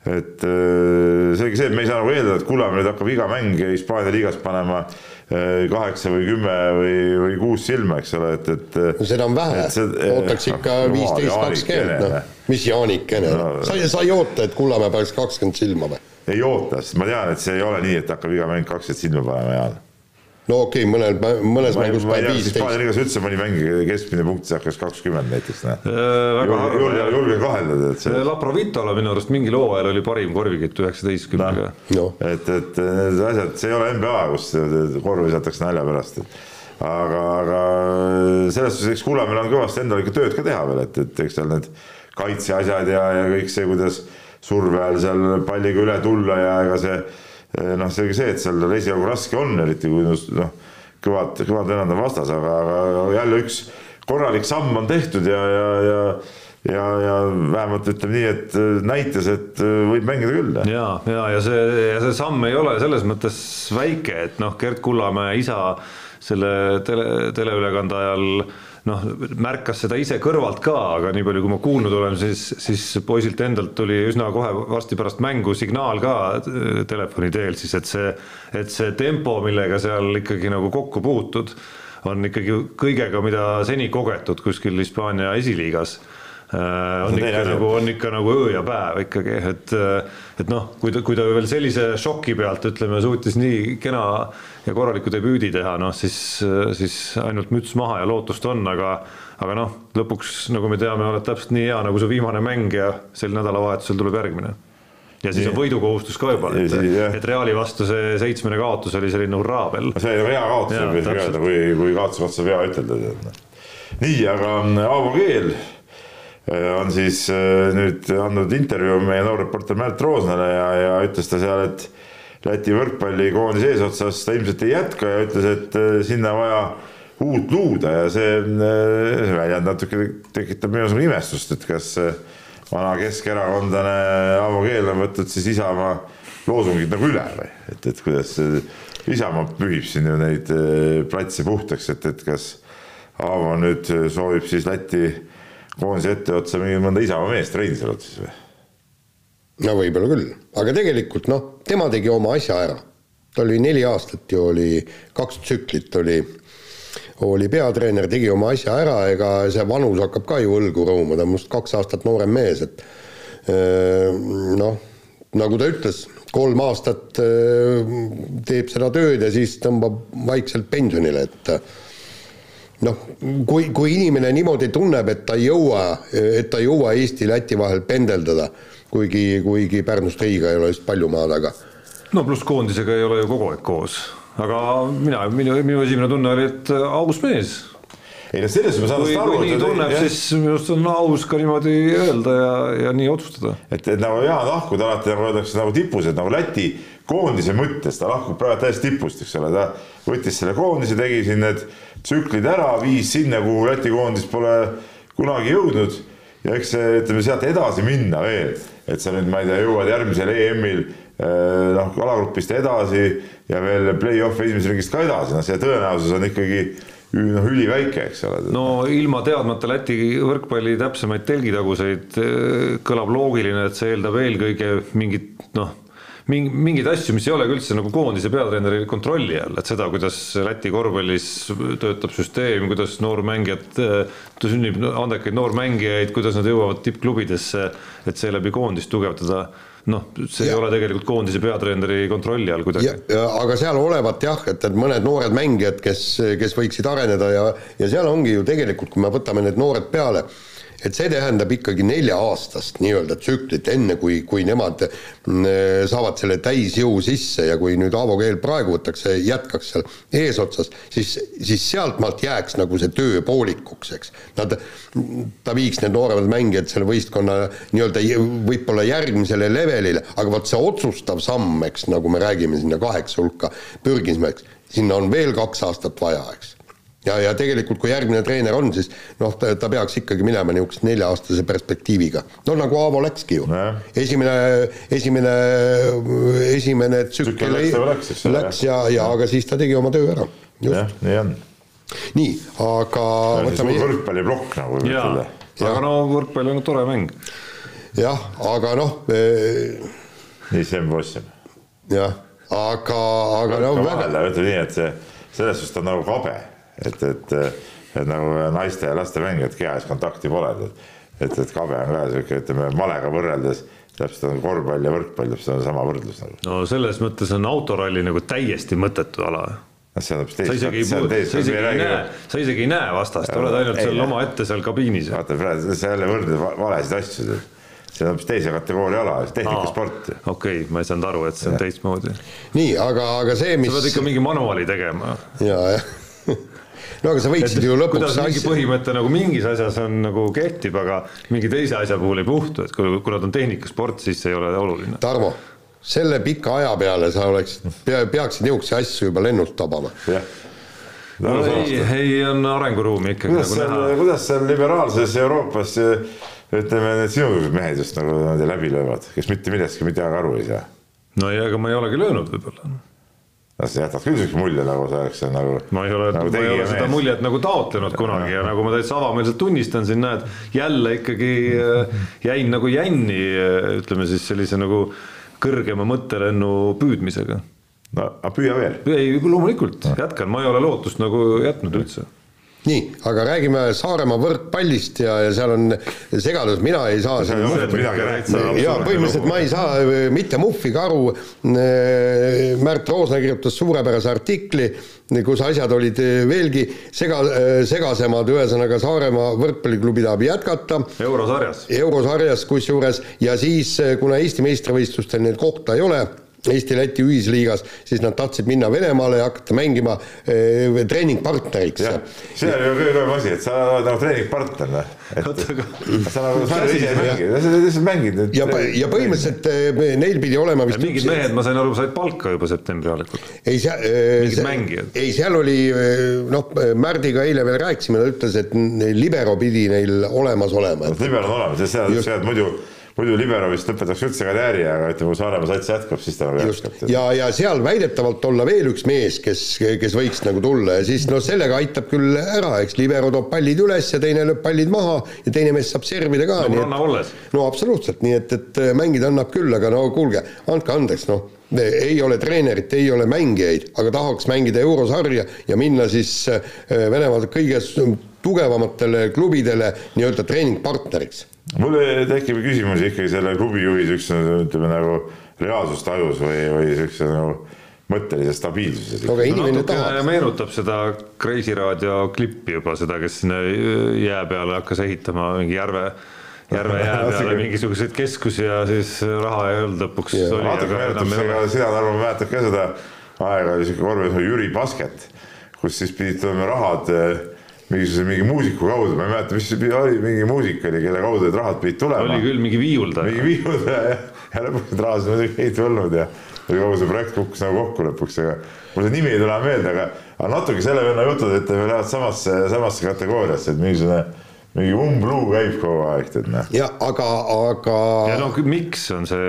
et äh, selge see, et me ei saa nagu eeldada, et Kullamäe nüüd hakkab iga mäng Hispaania liigas panema äh, kaheksa või kümme või, või kuus silma, eks ole, et, et. no seda on vähe, ootaks ikka viisteist, kakskümmend, noh, mis Jaanikene? No,, sa, sa ei oota, et Kullamäe paneks kakskümmend silma või? ei oota, sest ma tean, et see ei ole nii, et hakkab iga mäng kakskümmend silma panema, Jaan no okei okay,, mõnel, mõnes ma, mängus paneb viisteist. Hispaania liigas üldse mõni mäng keskmine punkt hakkas kakskümmend näiteks, noh. julge, julge kahelda, tead see. Laprovitola minu arust mingil hooajal oli parim korvikitt üheksateistkümnega no.. et, et need asjad, see ei ole NBA, kus korvi visatakse nalja pärast, et aga, aga selles suhtes, eks Kullamäel on kõvasti endal ikka tööd ka teha veel, et, et eks seal need kaitseasjad ja, ja kõik see, kuidas surve all seal palliga üle tulla ja ega see noh, selge see, et seal esialgu raske on, eriti kui noh, kõvad, kõvad vennad on vastas, aga, aga jälle üks korralik samm on tehtud ja, ja, ja ja, ja vähemalt ütleme nii, et näitas, et võib mängida küll. ja, ja, ja see, ja see samm ei ole selles mõttes väike, et noh, Gerd Kullamäe isa selle tele, teleülekande ajal noh, märkas seda ise kõrvalt ka, aga nii palju, kui ma kuulnud olen, siis, siis poisilt endalt tuli üsna kohe varsti pärast mängu signaal ka äh, telefoni teel siis, et see, et see tempo, millega seal ikkagi nagu kokku puutud, on ikkagi kõigega, mida seni kogetud kuskil Hispaania esiliigas Äh, on ikka nagu, on ikka nagu öö ja päev ikkagi, et, et noh, kui ta, kui ta veel sellise šoki pealt ütleme, suutis nii kena ja korraliku debüüdi teha, noh siis, siis ainult müts maha ja lootust on, aga aga noh, lõpuks nagu me teame, oled täpselt nii hea nagu su viimane mäng ja sel nädalavahetusel tuleb järgmine ja siis on võidukohustus ka juba, et, et Reali vastu see seitsmene kaotus oli selline hurraabel. see oli hea kaotus, võib öelda, kui, kui kaotuse saab hea ütelda. Noh. nii, aga Aavo Keel Äh, on siis äh, nüüd andnud intervjuu meie noor reporter Märt Roosnale ja, ja ütles ta seal, et Läti võrkpallikoondise eesotsas ta ilmselt ei jätka ja ütles, et äh, sinna vaja uut luuda ja see, see väljend natuke tekitab minus imestust, et kas vana keskerakondlane Aavo Keel on võtnud siis Isamaa loosungid nagu üle või, et, et kuidas Isamaa pühib siin ju neid platse puhtaks, et, et kas Aavo nüüd soovib siis Läti koondise etteotsa mingi mõnda Isamaa meest, Reinsalut siis või? No võib-olla küll, aga tegelikult noh, tema tegi oma asja ära. ta oli neli aastat ju oli, kaks tsüklit oli, oli peatreener, tegi oma asja ära, ega see vanus hakkab ka ju õlgu rooma, ta on minust kaks aastat noorem mees, et noh, nagu ta ütles, kolm aastat teeb seda tööd ja siis tõmbab vaikselt pensionile, et noh, kui, kui inimene niimoodi tunneb, et ta ei jõua, et ta ei jõua Eesti-Läti vahel pendeldada, kuigi, kuigi Pärnust Riiga ei ole just palju maa taga. no pluss koondisega ei ole ju kogu aeg koos, aga mina, minu, minu esimene tunne oli, et aus mees ei no selles ma saan aru. kui nii tunneb, siis minu arust on aus ka niimoodi öelda ja, ja nii otsustada. et, et nagu Jaan lahkuda alati nagu öeldakse nagu tipus, et nagu Läti koondise mõttes ta lahkub praegu täiesti tipust, eks ole, ta võttis selle koondise, tegi siin need tsüklid ära, viis sinna, kuhu Läti koondis pole kunagi jõudnud ja eks see, ütleme sealt edasi minna veel, et sa nüüd, ma ei tea, jõuad järgmisel EM-il eh, noh, alagrupist edasi ja veel play-off'i esimesest ringist ka edasi, noh, see tõenäosus on ikkagi noh, üliväike, eks ole. no ilma teadmata Läti võrkpalli täpsemaid telgitaguseid eh, kõlab loogiline, et see eeldab eelkõige mingit noh, mingeid asju, mis ei olegi üldse nagu koondise peatreeneri kontrolli all, et seda, kuidas Läti korvpallis töötab süsteem, kuidas noormängijad, ta sünnib andekaid noormängijaid, kuidas nad jõuavad tippklubidesse, et seeläbi koondist tugevdada noh, see ja. ei ole tegelikult koondise peatreeneri kontrolli all kuidagi. aga seal olevat jah, et, et mõned noored mängijad, kes, kes võiksid areneda ja, ja seal ongi ju tegelikult, kui me võtame need noored peale, et see tähendab ikkagi nelja-aastast nii-öelda tsüklit, enne kui, kui nemad mm, saavad selle täisjõu sisse ja kui nüüd Aavo Keel praegu võtaks, jätkaks seal eesotsas, siis, siis sealtmaalt jääks nagu see töö poolikuks, eks. Nad, ta viiks need nooremad mängijad selle võistkonna nii-öelda võib-olla järgmisele levelile, aga vot see otsustav samm, eks, nagu me räägime sinna kaheksa hulka, pürgisime, eks, sinna on veel kaks aastat vaja, eks ja, ja tegelikult, kui järgmine treener on, siis noh, ta, peaks ikkagi minema niisuguse nelja-aastase perspektiiviga. no nagu Aavo läkski ju. esimene, esimene, esimene tsükkel läks, läks, läks, ja, ja aga siis ta tegi oma töö ära. jah, nii on. nii, aga võtame võrkpalliplokk nagu võib ütelda. aga no võrkpall on tore mäng. jah, aga noh e.... nii, Sven Vossem. jah, aga, aga no väga. ütleme nii, et see, selles suhtes ta on nagu kabe et, et, et nagu naiste ja laste mängijad kehalist kontakti pole, et, et, et kabe on ka sihuke, ütleme malega võrreldes täpselt on korvpall ja võrkpall, täpselt on sama võrdlus nagu. no selles mõttes on autoralli nagu täiesti mõttetu ala see on hoopis teist. sa isegi ei, sa isegi ei näe, sa isegi ei näe vastast, oled ainult seal omaette seal kabiinis. vaata praegu sa jälle võrdled valesid asju, see on hoopis teise kategooria ala, tehnikasport. okei okay,, ma ei saanud aru, et see on teistmoodi. nii, aga, aga see, mis. sa pead ikka mingi manuaali tegema. ja, jah no aga sa võiksid et, ju lõpuks kuidas mingi põhimõte nagu mingis asjas on nagu kehtib, aga mingi teise asja puhul ei puhtu, et kui, kuna ta on tehnikasport, siis see ei ole oluline. Tarmo, selle pika aja peale sa oleksid, pea, peaksid niisuguseid asju juba lennult tabama. jah no ei, ei on arenguruumi ikkagi kuidas nagu seal, kuidas seal liberaalses Euroopas ütleme, need sinusugused mehed just nagu niimoodi läbi löövad, kes mitte millestki midagi aru ei saa? no ei, aga ma ei olegi löönud võib-olla sa jätad küll siukse mulje, nagu sa oleks nagu. ma ei ole nagu, ma ei ole seda muljet nagu taotlenud kunagi ja nagu ma täitsa avameelselt tunnistan siin, näed, jälle ikkagi äh, jäin nagu jänni, äh, ütleme siis sellise nagu kõrgema mõttelennu püüdmisega. no aga püüa veel. ei, loomulikult jätkan, ma ei ole lootust nagu jätnud üldse nii, aga räägime Saaremaa võrkpallist ja, ja seal on segadus, mina ei saa seal ja põhimõtteliselt ma ei saa äh, mitte muhviga aru, äh, Märt Roosna kirjutas suurepärase artikli, kus asjad olid äh, veelgi sega, segasemad, ühesõnaga Saaremaa võrkpalliklubi tahab jätkata. eurosarjas. eurosarjas kusjuures. Ja siis, kuna Eesti meistrivõistlustel neil kohta ei ole Eesti-Läti ühisliigas, siis nad tahtsid minna Venemaale ja hakata mängima eh, treeningpartneriks. see on ju kõige hullem asi, et sa oled nagu treeningpartner, noh. sa nagu, sa ise ei mängi, sa lihtsalt mängid. ja, ja põhimõtteliselt eh, neil pidi olema vist mingid üks... mehed, ma sain aru, said palka juba septembri algul. ei, seal eh, mingid mängijad. ei, seal oli noh, Märdiga eile veel rääkisime, ta ütles, et libero pidi neil olemas olema. libero on olemas seal, seal muidu muidu libero vist lõpetaks üldse karjääri, aga ütleme, kui Saaremaa sats jätkab, siis ta nagu jätkab. ja, ja seal väidetavalt olla veel üks mees, kes, kes võiks nagu tulla ja siis noh, sellega aitab küll ära, eks libero toob pallid üles ja teine lööb pallid maha ja teine mees saab servida ka. no ranna olles. no absoluutselt, nii et, et mängida annab küll, aga no kuulge, andke andeks, noh ei ole treenerit, ei ole mängijaid, aga tahaks mängida eurosarja ja minna siis äh, Venemaa kõige tugevamatele klubidele nii-öelda treeningpartneriks mul tekib küsimusi ikkagi selle klubi juhi siukse, ütleme nagu reaalsustajus või, või siukse nagu mõttelises stabiilsuses. aga inimene tahab. meenutab seda Kreisi raadio klippi juba seda, kes sinna jää peale hakkas ehitama mingi järve järve jää peale mingisuguseid keskusi ja siis raha ei olnud lõpuks sina Tarmo mäletad ka seda aega, oli siuke vormis nagu Jüri Basket, kus siis pidid tulema rahad mingisuguse mingi muusiku kaudu, ma ei mäleta, mis see oli, mingi muusik oli, kelle kaudu need rahad pidid tulema. oli küll mingi viiuldaja. mingi viiuldaja ja, ja lõpuks need rahad muidugi ei tulnud ja kogu see projekt kukkus nagu kokku lõpuks, aga mul see nimi ei tule meelde, aga, aga natuke selle venna jutud, et me lähevad samasse, samasse kategooriasse, et mingisugune mingi umbluu käib kogu aeg, tead noh. jah, aga, aga. ja no miks on see,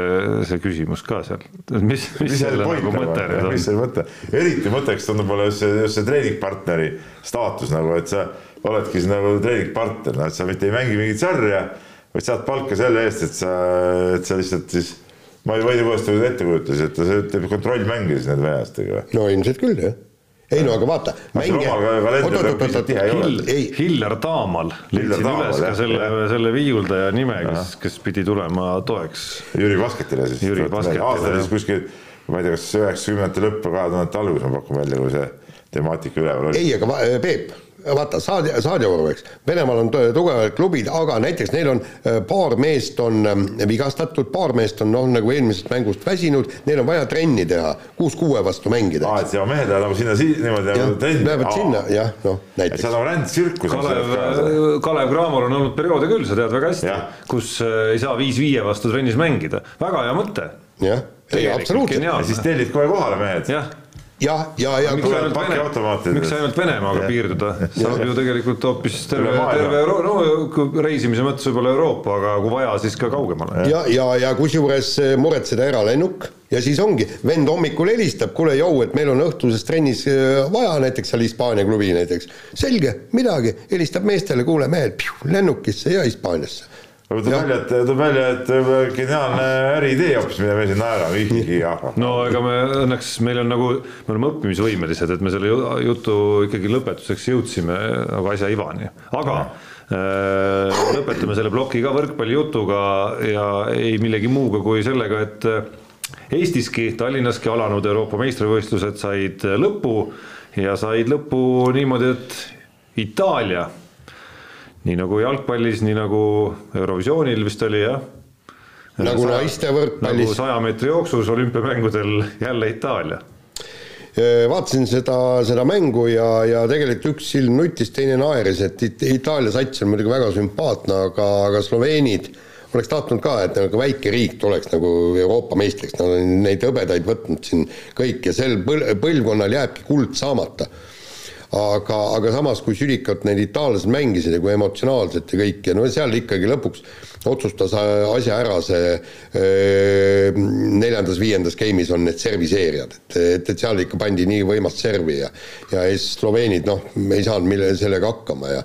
see küsimus ka seal, mis, mis, mis selle nagu mõte nüüd on? mis selle mõte, eriti mõtteks tundub mulle just see, just see treeningpartneri staatus nagu, et sa oledki siis nagu treeningpartner, noh, et sa mitte ei mängi mingit sarja, vaid saad palka selle eest, et sa, et sa lihtsalt siis ma ei, ma ei tea, kuidas ta ette kujutas, et ta teeb kontrollmänge siis nende venelastega või? no ilmselt küll, jah ei no aga vaata. Hillar Taamal leidsin üles ka selle, selle viiuldaja nime, kes, kes pidi tulema toeks. Jüri Basketile siis. Jüri Basketile. aastal siis kuskil, ma ei tea, kas üheksakümnendate lõpp või kahe tuhandete algus ma pakun välja, kui see temaatika üleval oli. ei, aga Peep vaata, Saad-, Saadjov, eks, Venemaal on tu- tugevad klubid, aga näiteks neil on äh, paar meest on ähm, vigastatud, paar meest on noh, nagu eelmisest mängust väsinud, neil on vaja trenni teha, kuus kuue vastu mängida. aa, et ja mehed lähevad nagu sinna si- niimoodi jah, nagu trenni. lähevad sinna, jah, noh näiteks on nagu rändtsirkus. Kalev, Kalev Cramol on olnud perioode küll, sa tead väga hästi kus äh, ei saa viis-viie vastu trennis mängida, väga hea mõte. jah, ei absoluutselt ja siis tellid kohe kohale mehed. jah, jah, ja, ja, ja miks ainult Vene pakiautomaatid., miks ainult Venemaaga piirduda, saab ju tegelikult hoopis terve terve Euro-, no reisimise mõttes võib-olla Euroopa, aga kui vaja, siis ka kaugemale. ja, ja, ja kusjuures eh, muretseda eralennuk ja siis ongi, vend hommikul helistab, kuule jõu, et meil on õhtuses trennis eh, vaja näiteks seal Hispaania klubi näiteks. selge, midagi, helistab meestele, kuule mehed, lennukisse ja Hispaaniasse. Tuleb Jah. välja, et tuleb välja, et võib-olla geniaalne äriidee hoopis, mida me siin naerame, ikkagi jah. no ega me õnneks, meil on nagu, me oleme õppimisvõimelised, et me selle ju- jutu ikkagi lõpetuseks jõudsime nagu asja ivani, aga äh, lõpetame selle ploki ka võrkpallijutuga ja ei millegi muuga kui sellega, et Eestiski, Tallinnaski alanud Euroopa meistrivõistlused said lõpu ja said lõpu niimoodi, et Itaalia, nii nagu jalgpallis, nii nagu Eurovisioonil vist oli jah. Nagu naiste nagu võrkpallis, saja meetri jooksus olümpiamängudel jälle Itaalia. vaatasin seda, seda mängu ja, ja tegelikult üks silm nutis, teine naeris, et It- Itaalia sats on muidugi väga sümpaatne, aga, aga sloveenid oleks tahtnud ka, et nagu väike riik tuleks nagu Euroopa meistriks, nad on neid hõbedaid võtnud siin kõik ja sel põl- põlvkonnal jääbki kuld saamata aga, aga samas, kui südikalt need itaallased mängisid ja kui emotsionaalselt ja kõik ja no seal ikkagi lõpuks otsustas äh, asja ära see öö, neljandas-viiendas game'is on need serviseerijad, et, et, et seal ikka pandi nii võimast servi ja ja sloveenid noh, ei saanud mille sellega hakkama ja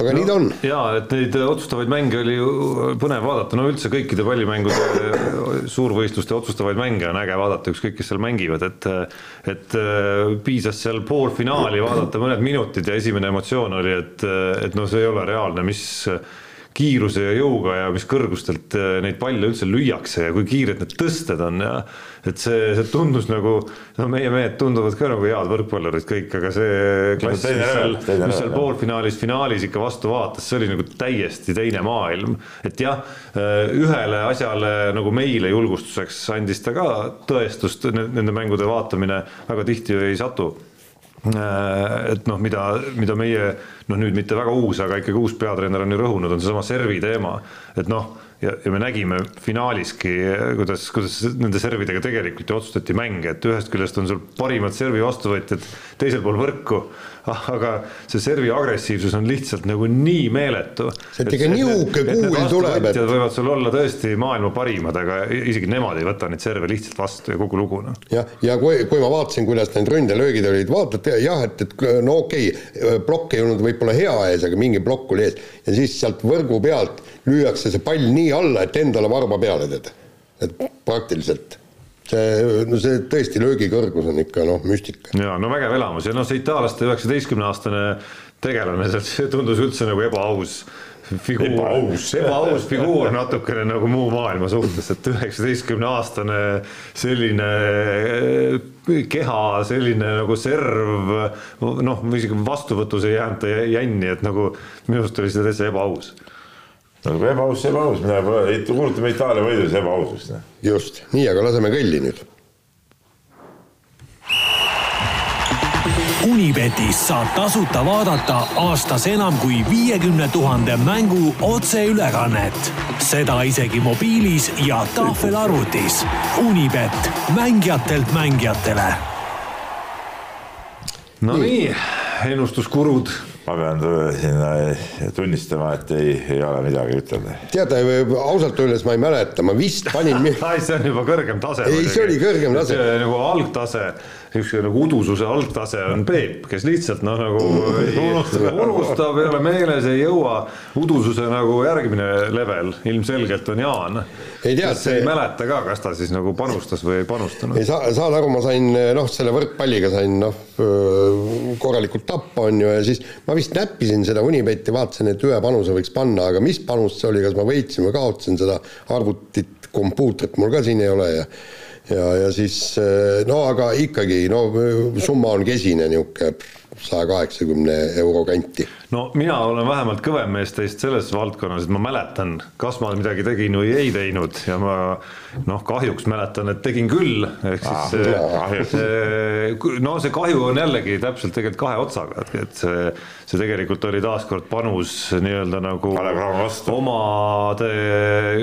aga no, nii ta on. ja et neid otsustavaid mänge oli ju põnev vaadata, no üldse kõikide pallimängude suurvõistluste otsustavaid mänge on äge vaadata, ükskõik kes seal mängivad, et et äh, piisas seal poolfinaali vaadata mõned minutid ja esimene emotsioon oli, et, et no see ei ole reaalne, mis kiiruse ja jõuga ja mis kõrgustelt äh, neid palle üldse lüüakse ja kui kiired need tõsted on ja et see, see tundus nagu, no meie mehed tunduvad ka nagu head võrkpallurid kõik, aga see klass, mis seal mis seal poolfinaalis, finaalis ikka vastu vaatas, see oli nagu täiesti teine maailm. et jah, ühele asjale nagu meile julgustuseks andis ta ka tõestust, nende mängude vaatamine väga tihti ei satu. Et noh, mida, mida meie noh, nüüd mitte väga uus, aga ikkagi uus peatreener on ju rõhunud, on seesama servi teema, et noh ja, ja me nägime finaaliski, kuidas, kuidas nende servidega tegelikult ju otsustati mänge, et ühest küljest on sul parimad servi vastuvõtjad teisel pool võrku, aga see servi agressiivsus on lihtsalt nagu nii meeletu. See, et ikka nihuke kuul tuleb, et- võivad sul olla tõesti maailma parimad, aga isegi nemad ei võta neid serve lihtsalt vastu ja kogu lugu noh. jah, ja kui, kui ma vaatasin, kuidas need ründelöögid olid, vaatad jah, et, et no okei okay,, plokk ei olnud võib-olla hea ees, aga mingi plokk oli ees ja siis sealt võrgu pealt lüüakse see pall nii alla, et endale varba peale teed. et praktiliselt see, no see tõesti löögi kõrgus on ikka noh, müstika. ja no vägev elamus ja noh, see itaallaste üheksateistkümne aastane tegelane see tundus üldse nagu ebaaus figuur, Ebaaus. ebaaus figuur natukene nagu muu maailma suhtes, et üheksateistkümne aastane selline eh, keha, selline nagu serv, noh, isegi vastuvõtus ei jäänud ta jänni, et nagu minu arust oli see täitsa ebaaus nagu ebaaus, ebaaus, pole, kuulutame Itaalia võidu, siis ebaausust. just, nii, aga laseme kõlli nüüd. Unibetis saab tasuta vaadata aastas enam kui viiekümne tuhande mängu otseülekannet. seda isegi mobiilis ja tahvelarvutis. Unibet, mängijatelt mängijatele Nonii, ennustuskurud ma pean sinna tunnistama, et ei, ei ole midagi ütelda. tead, ausalt öeldes ma ei mäleta, ma vist panin ai, see on juba kõrgem tase. Ei, see oli kõrgem tase. nagu algtase, üks nagu udususe algtase on Peep, kes lihtsalt noh, nagu ei, unustab, ei ole meeles, ei jõua. udususe nagu järgmine level ilmselgelt on Jaan. Ei tea, see- ei mäleta ka, kas ta siis nagu panustas või ei panustanud ei. saa, saad aru, ma sain noh, selle võrkpalliga sain noh, korralikult tappa, on ju, ja siis ma vist näppisin seda Unibetti, vaatasin, et ühe panuse võiks panna, aga mis panus see oli, kas ma võitsin või kaotasin seda arvutit, kompuutrit mul ka siin ei ole ja ja, ja siis no aga ikkagi no summa on kesine niisugune saja kaheksakümne euro kanti. no mina olen vähemalt kõvem mees teist selles valdkonnas, et ma mäletan, kas ma midagi tegin või ei teinud. Ja ma noh, kahjuks mäletan, et tegin küll, ehk siis ah, see, no see kahju on jällegi täpselt tegelikult kahe otsaga, et see, see tegelikult oli taaskord panus nii-öelda nagu omade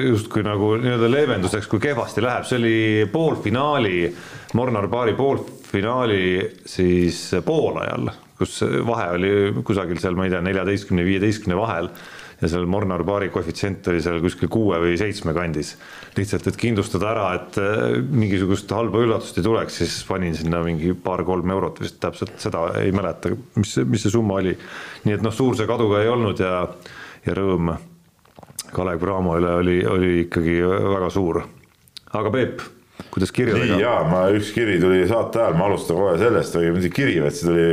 justkui nagu nii-öelda leevenduseks, kui kehvasti läheb, see oli poolfinaali, Mornar Paari poolfinaali siis poolajal kus vahe oli kusagil seal, ma ei tea, neljateistkümne, viieteistkümne vahel ja seal Mornar baari koefitsient oli seal kuskil kuue või seitsme kandis. lihtsalt, et kindlustada ära, et äh, mingisugust halba üllatust ei tuleks, siis panin sinna mingi paar-kolm eurot vist täpselt seda ei mäleta, mis, mis see summa oli. nii et noh, suur see kadu ka ei olnud ja, ja rõõm Kalev Cramo üle oli, oli ikkagi väga suur. aga Peep, kuidas kirjadega? jaa, ma üks kiri tuli saate ajal, ma alustan kohe sellest, või mitte kiri, vaid see tuli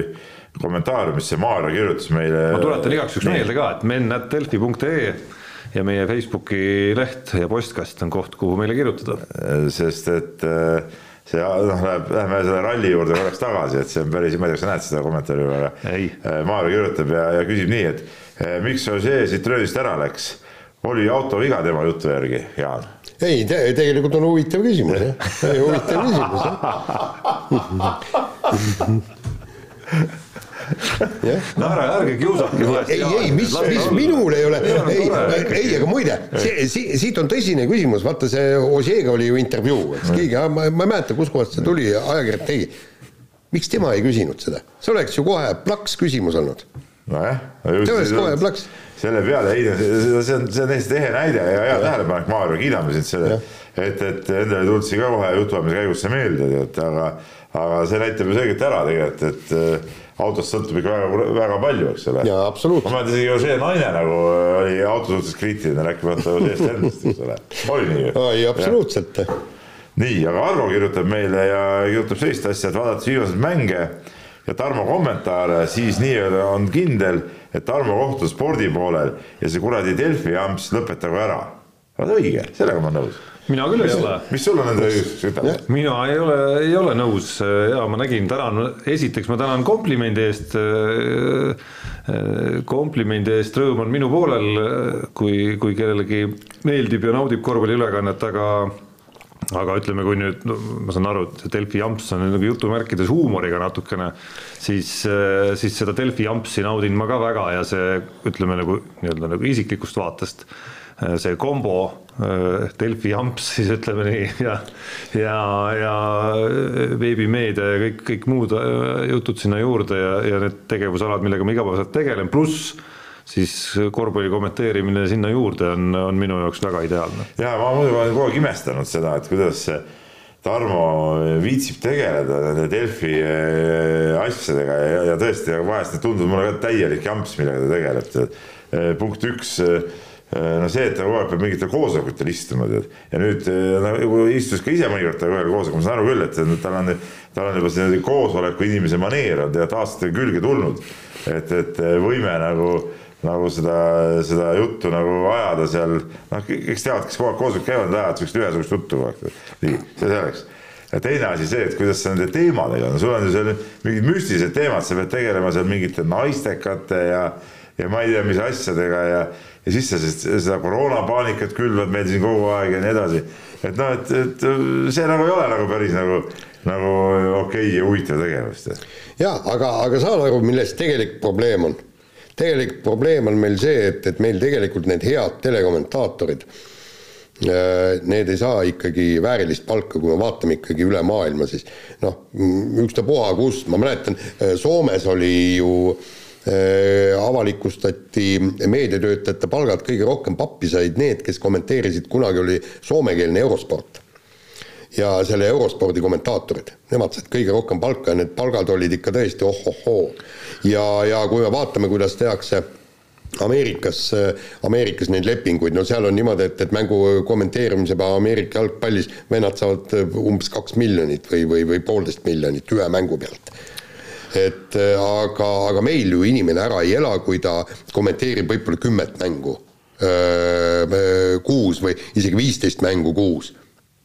kommentaariumisse Maarja kirjutas meile. ma tuletan igaks juhuks meelde ka, et men.delfi.ee ja meie Facebooki leht ja postkast on koht, kuhu meile kirjutada. sest et äh, see noh, läheb, lähme selle ralli juurde korraks tagasi, et see on päris, ma ei tea, kas sa näed seda kommentaari või, aga äh, Maarja kirjutab ja, ja küsib nii, et äh, miks Ožee siit röövist ära läks, oli auto viga tema jutu järgi, Jaan? ei te, tegelikult on huvitav küsimus jah, huvitav küsimus jah. No ära, ärge kiusake. ei, ei, mis, mis minul ei ole, ei, ei, aga muide, see, siit on tõsine küsimus, vaata see Ožeega oli ju intervjuu, eks. Keegi, ma, ma ei mäleta, kuskohast see tuli, ajakirjanik tegi. miks tema ei küsinud seda, see oleks ju kohe plaks küsimus olnud. Nojah. see oleks kohe plaks. selle peale, ei, see on, see on täiesti ehe näide ja hea tähelepanek, Maarja, kiidame sind selle, et, et endale tulnud siin ka kohe jutuajamise käigus see meelde, et aga, aga see näitab ju selgelt ära tegelikult, et autost sõltub ikka väga, väga palju, eks ole. jaa, absoluutselt. ma mäletan isegi Jožee naine nagu oli auto suhtes kriitiline, rääkimata Jožeest endast, eks ole. oli nii? ei, absoluutselt. nii, aga Arvo kirjutab meile ja kirjutab sellist asja, et vaadates viimaseid mänge ja Tarmo kommentaare, siis nii-öelda on kindel, et Tarmo kohtus spordi poolel ja see kuradi Delfi jamps lõpetagu ära. vaata õige, sellega ma olen nõus mina küll mis, ei ole. mis sul on nende ütelda? mina ei ole, ei ole nõus ja ma nägin, tänan, esiteks ma tänan komplimendi eest. komplimendi eest rõõm on minu poolel, kui, kui kellelegi meeldib ja naudib korvpalliülekannet, aga aga ütleme, kui nüüd no, ma saan aru, et Delfi jamps on nagu jutumärkides huumoriga natukene, siis, siis seda Delfi jampsi naudin ma ka väga ja see ütleme nagu nii-öelda nagu isiklikust vaatest see kombo Äh, Delfi jamps siis ütleme nii ja, ja, ja veebimeedia ja kõik, kõik muud jutud sinna juurde ja, ja need tegevusalad, millega ma igapäevaselt tegelen, pluss siis korvpalli kommenteerimine sinna juurde on, on minu jaoks väga ideaalne. ja ma muidugi olen kogu aeg imestanud seda, et kuidas Tarmo viitsib tegeleda nende Delfi äh, asjadega ja, ja tõesti, vahest tunduvad mulle ka täielik jamps, millega ta tegeleb. punkt üks Äh, no see, et ta kogu aeg peab mingitel koosolekutel istuma, tead. ja nüüd nagu istus ka ise mõnikord ühel koosolekul, ma saan aru küll, et tal on, tal on juba see koosoleku inimese maneer on tead aastate külge tulnud. et, et võime nagu, nagu seda, seda juttu nagu ajada seal, noh, eks teavad, kes kogu aeg koosolekul käivad, ajavad sihukest ühesugust juttu kogu aeg. nii, see selleks ja teine asi see, et kuidas sa nende teemadega on, sul on ju seal mingid müstilised teemad, sa pead tegelema seal mingite naistekate ja, ja ma ei tea, mis asjadega ja ja siis sa seda koroonapaanikat külvad meil siin kogu aeg ja nii edasi. et noh, et, et see nagu ei ole nagu päris nagu, nagu okei okay ja huvitav tegevus. ja aga, aga saan aru, milles tegelik probleem on? Tegelik probleem on meil see, et, et meil tegelikult need head telekommentaatorid äh, Need ei saa ikkagi väärilist palka, kui me vaatame ikkagi üle maailma, siis noh, ükstapuha kus, ma mäletan, Soomes oli ju äh, Äh, avalikustati meediatöötajate palgad, kõige rohkem pappi said need, kes kommenteerisid, kunagi oli soomekeelne eurosport. Ja selle eurospordi kommentaatorid, nemad said kõige rohkem palka ja need palgad olid ikka tõesti oh-oh-hoo. ja, ja kui me vaatame, kuidas tehakse Ameerikas, Ameerikas neid lepinguid, no seal on niimoodi, et, et mängu kommenteerimise peale Ameerika jalgpallis vennad saavad umbes kaks miljonit või, või, või poolteist miljonit ühe mängu pealt et aga, aga meil ju inimene ära ei ela, kui ta kommenteerib võib-olla kümmet mängu öö, kuus või isegi viisteist mängu kuus.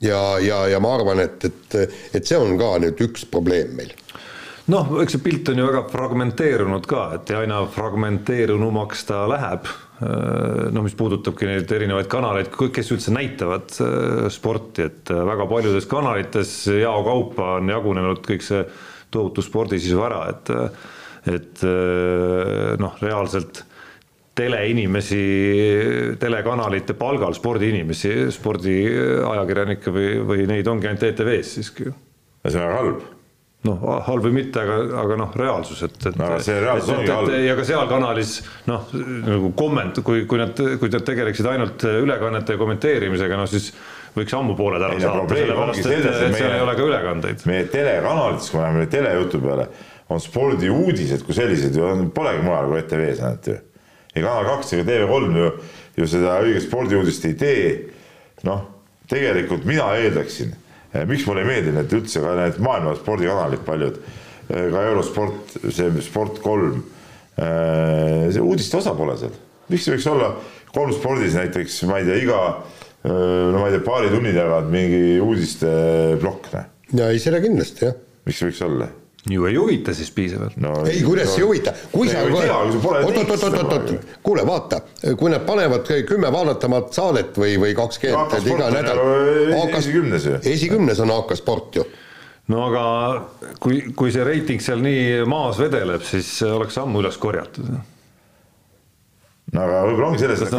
Ja, ja, ja ma arvan, et, et, et see on ka nüüd üks probleem meil noh, eks see pilt on ju väga fragmenteerunud ka, et ja aina fragmenteerunumaks ta läheb. noh, mis puudutabki neid erinevaid kanaleid, kes üldse näitavad äh, sporti, et äh, väga paljudes kanalites jao kaupa on jagunenud kõik see tohutu spordisisu ära, et, et noh, reaalselt teleinimesi, telekanalite palgal spordiinimesi, spordiajakirjanikke või, või neid ongi ainult ETV-s siiski ju. ja see on väga halb noh, halb või mitte, aga, aga noh, reaalsus, et, et. no see reaalsus ongi halb. ja ka seal kanalis noh, nagu komment, kui, kui nad, kui nad tegeleksid ainult ülekannete kommenteerimisega, noh siis võiks ammu pooled ära saada, sellepärast et, et, seal ei ole ka ülekandeid. meie telekanalites, kui me läheme telejutu peale, on spordiuudised kui sellised ju on, polegi mujal kui ETV-s näete ju. Ei Kanal kaks ega TV3 ju, ju seda õiget spordiuudist ei tee. noh, tegelikult mina eeldaksin Eh, miks mulle ei meeldi need üldse ka need maailma spordikanalid paljud, eh, ka eurosport, see sport kolm, eh, see uudiste osa pole seal, miks ei võiks olla kolm spordis näiteks, ma ei tea, iga no ma ei tea, paari tunni tagant mingi uudisteplokk, noh. ja ei, seda kindlasti jah. miks ei võiks olla? Ju ei huvita siis piisavalt no,. ei, kuidas ei huvita, kui sa. oot-oot-oot-oot, kuule, vaata, kui nad panevad kümme vaadatamat saadet või, või kakskümmend, et iga nädal. esikümnes ju. esikümnes on AK Sport ju no aga kui, kui see reiting seal nii maas vedeleb, siis oleks ammu üles korjatud. no aga võib-olla ongi selles, et,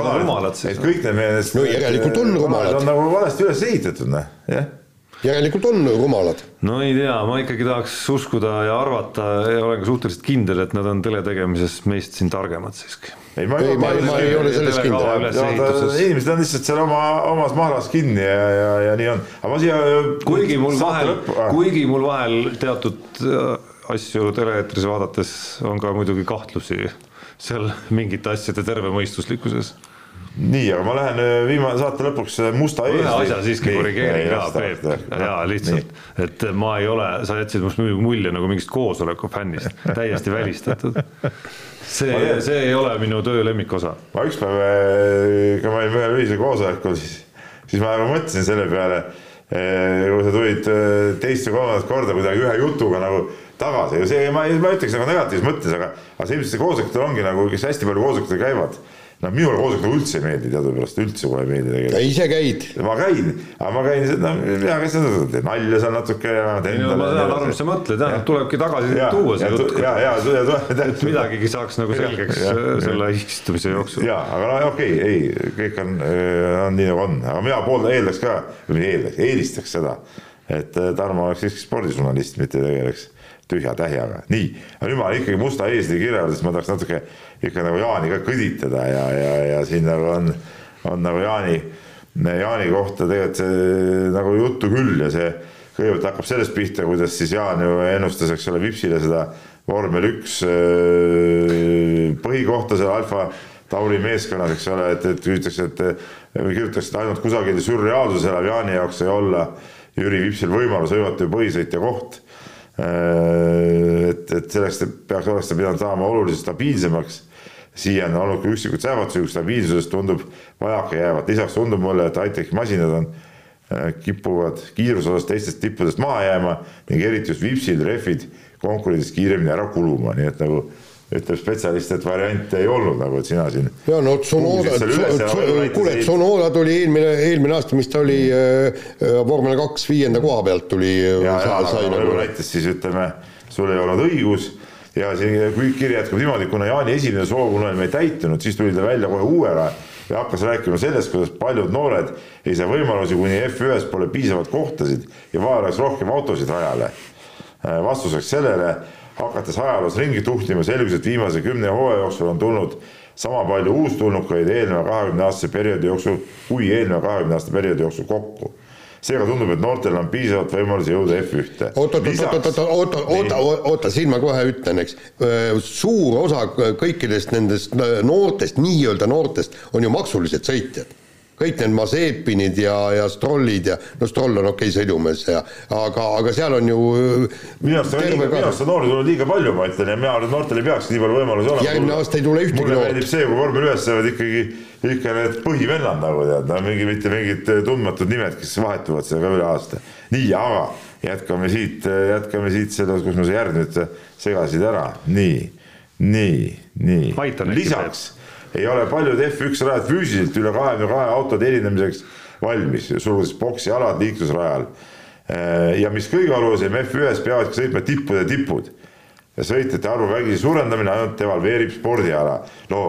et kõik need meie. no järelikult on rumalad. on nagu valesti üles ehitatud, noh, jah järelikult on rumalad. no ei tea, ma ikkagi tahaks uskuda ja arvata ja olen ka suhteliselt kindel, et nad on teletegemises meist siin targemad siiski. ei, ma ei, ma, ma ei ole selles kindel. inimesed on lihtsalt seal oma, omas mahlas kinni ja, ja, ja nii on, aga ma siia. kuigi mul vahel, kuigi mul vahel teatud äh, asju tele-eetris vaadates on ka muidugi kahtlusi seal mingite asjade tervemõistuslikkuses nii, aga ma lähen äh, viimase saate lõpuks äh, musta ees. ühe asja siiski korrigeerin ka, Peep, jaa, lihtsalt, et ma ei ole, sa jätsid must mulje nagu mingist koosoleku fännist, täiesti välistatud. see, see ei ole minu töö lemmikosa. ma ükspäev, äh, kui ma olin ühel ühisel koosolekul, siis, siis ma nagu mõtlesin selle peale, kui sa tulid teist või kolmandat korda kuidagi ühe jutuga nagu tagasi ja see, ma, ma ütleks nagu negatiivses mõttes, aga, aga see ilmselt see koosolutel ongi nagu, kes hästi palju koosolutel käivad noh, minule koosolek nagu üldse ei meeldi teadupärast, üldse mulle ei meeldi tegelikult. ise käid? ma käin, aga ma käin, no mina käin seda, teen nalja seal natuke ja. ei no ma saan aru, mis sa mõtled jah, tulebki tagasi ja, tuua see jutt. ja, ja, ja tuleb. et midagigi saaks nagu selgeks ja, ja, selle istumise jooksul. ja, aga no okei okay,, ei, kõik on, on nii nagu on, aga mina pooldan, eeldaks ka, või eeldaks, eelistaks seda, et Tarmo oleks siiski spordižurnalist, mitte tegeleks tühja tähjaga, nii, aga nüüd ma olen ikkagi musta eesli kirja juures, ma tahaks natuke ikka nagu Jaani ka kõditada ja, ja, ja siin nagu on, on nagu Jaani, Jaani kohta tegelikult nagu juttu küll ja see kõigepealt hakkab sellest pihta, kuidas siis Jaan ju ennustas, eks ole, Vipsile seda vormel üks põhikohta seal Alfa Tauri meeskonnas, eks ole, et, et küsitakse, et kirjutatakse, et ainult kusagil sürreaalsus elab Jaani jaoks sai olla Jüri Vipsil võimalus hõivata ju põhisõitja koht et, et selleks peaks, oleks ta pidanud saama oluliselt stabiilsemaks. siiani on olnud ka üksikud sähvatused, kus stabiilsusest tundub vajaka jäävat, lisaks tundub mulle, et high-tech'i masinad on, äh, kipuvad kiiruse osas teistest tippudest maha jääma ning eriti just Vipsil rehvid konkurentsis kiiremini ära kuluma, nii et nagu ütleb spetsialist, et variante ei olnud nagu, sina siin. ja no Tsunoda, kuule, Tsunoda tuli eelmine, eelmine aasta, mis ta oli äh, vormel kaks viienda koha pealt tuli. Äh, ja, ja, aga nagu näitas siis ütleme, sul ei olnud õigus ja siin kiri jätkub niimoodi, kuna Jaani esimene soovunelm ei täitunud, siis tuli ta välja kohe uuega ja hakkas rääkima sellest, kuidas paljud noored ei saa võimalusi, kuni F1-s pole piisavalt kohtasid ja vaja oleks rohkem autosid rajale. Äh, vastuseks sellele hakates ajaloos ringi tuhnima, selgus, et viimase kümne hooaja jooksul on tulnud sama palju uustulnukaid eelneva kahekümne aastase perioodi jooksul kui eelneva kahekümne aasta perioodi jooksul kokku seega tundub, et noortel on piisavalt võimalusi jõuda F1-te. oot, oot, oot, oot, oot, oota, oota, oota, siin ma kohe ütlen, eks. suur osa kõikidest nendest noortest, nii-öelda noortest on ju maksulised sõitjad kõik need Mazepinid ja, ja Strollid ja no Stroll on okei okay, sõidumees ja aga, aga seal on ju minu arust on liiga, minu arust on noori tulnud liiga palju, ma ütlen ja mina arvan, et noortel ei peaks nii palju võimalusi olema. järgmine aasta ei tule ühtegi noort. mulle meeldib see, kui vormel ühes saavad ikkagi ikka need põhivennad nagu tead, no mingi, mitte mingid tundmatud nimed, kes vahetuvad seal ka üle aasta. nii, aga jätkame siit, jätkame siit seda, kus ma see järg nüüd segasid ära, nii, nii, nii lisaks ei ole paljud F1 rajad füüsiliselt üle kahekümne kahe auto teenindamiseks valmis, sulgudes boksialad liiklusrajal. ja mis kõige olulisem, F1-s peavad sõitma tippude tipud ja sõitjate arvu vägisi suurendamine ainult devalveerib spordiala. no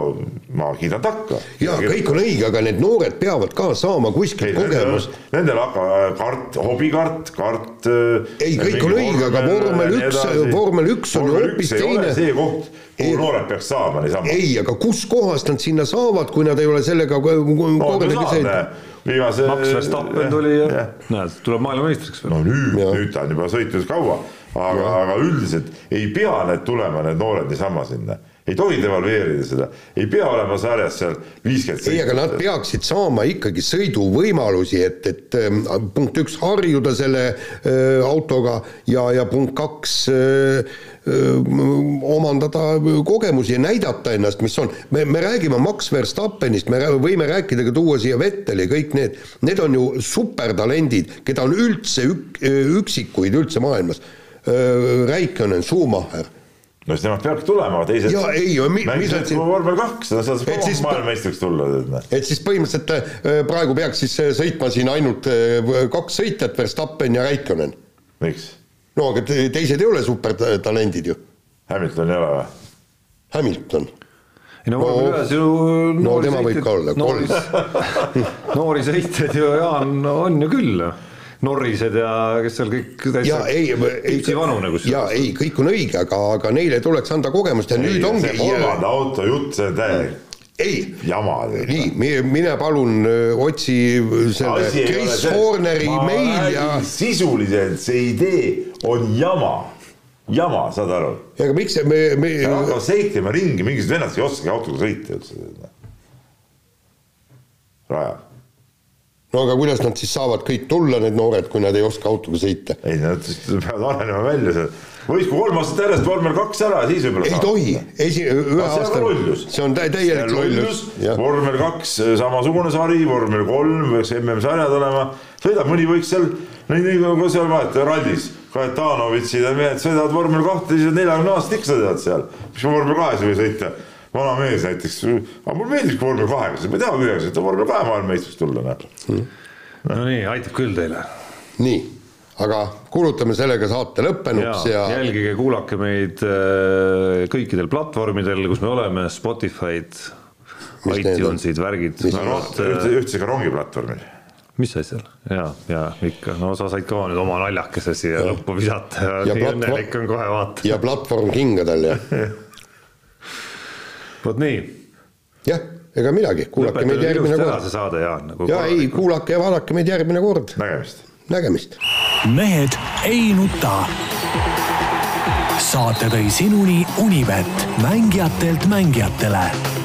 ma kiidan takka. ja kõik on õige, aga need noored peavad ka saama kuskilt kogemust. Nendel hakkab kart, hobikart, kart. Ei, kõik on õige, aga vormel üks- vormel üks on ju hoopis teine. see koht, kuhu Ei. noored peaks saama niisama. ei, aga kuskohast nad sinna saavad, kui nad ei ole sellega sõitnud? viimase. Max Verstappen tuli ja näed, tuleb maailmameistriks veel. no nüüd, nüüd ta on juba sõitnud kaua, aga, aga üldiselt ei pea need tulema, need noored niisama sinna. ei tohi devalveerida seda, ei pea olema sarjas seal viiskümmend ei, aga nad peaksid saama ikkagi sõiduvõimalusi, et, et ähm, punkt üks, harjuda selle äh, autoga ja, ja punkt kaks äh, äh, omandada kogemusi ja näidata ennast, mis on. me, me räägime Max Verstappenist, me rää- võime rääkida ka tuua siia Vetteli, kõik need, need on ju supertalendid, keda on üldse ük, üksikuid üldse maailmas. Räikkönen, Schumacher no siis nemad peavadki tulema, teised. Jaa, ei, mi- mängisid siin- vormel kaks, seda saab Et siis- maailmameistriks tulla, noh. et siis põhimõtteliselt äh, praegu peaks siis äh, sõitma siin ainult äh, kaks sõitjat, Verstappen ja Räikkönen. miks? no aga te- teised ei ole supertalendid ju. Hamilton ei ole või? Hamilton, ei no No- vormel ühes ju no noori tema võib sõitjaid- ka olla, noori, noori sõitjaid ju Jaan on ju küll. Norrised ja kes seal kõik ja täitsa ei, ei, Ipsi vanune ja kusjuures. ei, kõik on õige, aga, aga neile tuleks anda kogemust ja nüüd ongi see, kolmanda auto jutt, see on täielik ei, jama. nii, mine palun öö, otsi selle Chris Horneri meil ja sisuliselt see idee on jama, jama, saad aru? ja aga miks me, me Nad hakkavad seiklema ringi, mingisugused vennad ei oskagi autoga sõita üldse. rajal, no aga kuidas nad siis saavad kõik tulla, need noored, kui nad ei oska autoga sõita? ei nad peavad arenema välja seal. võisku kolm aastat järjest vormel kaks ära, siis võib-olla. ei tohi, esi, ühe see aasta on lollus. see on tä- täielik lollus, vormel kaks, samasugune sari, vormel kolm peaks MM-sarjad olema, sõidab, mõni võiks seal, nii, nii kui seal vaata rallis, Kajetanovitšid ja mehed sõidavad vormel kahte, siis neljakümne aastased ikka sõidavad seal. miks ma vormel kahes ei või sõita? Vana mees näiteks, aga mulle meeldib vormel kahega sõita, ma ei taha ühega sõita, vormel kahe maailmameistriks tulla, noh. no nii, aitab küll teile. nii, aga kuulutame sellega saate ja lõppenuks ja, ja... jälgige, kuulake meid äh, kõikidel platvormidel, kus me oleme, Spotify'd, iTunesid, värgid. Üldse ka rongiplatvormil. mis asjal ja, ja ikka, no sa said ka nüüd oma naljakese siia lõppu visata ja, Ja nii õnnelik on kohe vaata. ja platvorm kingadel ja vot nii, jah, ega midagi, kuulake meid järgmine kord. see saade, Jaan nagu. ja ei, kuulake ja vaadake meid järgmine kord, nägemist. nägemist mehed ei nuta. saate tõi sinuni Unibet, mängijatelt mängijatele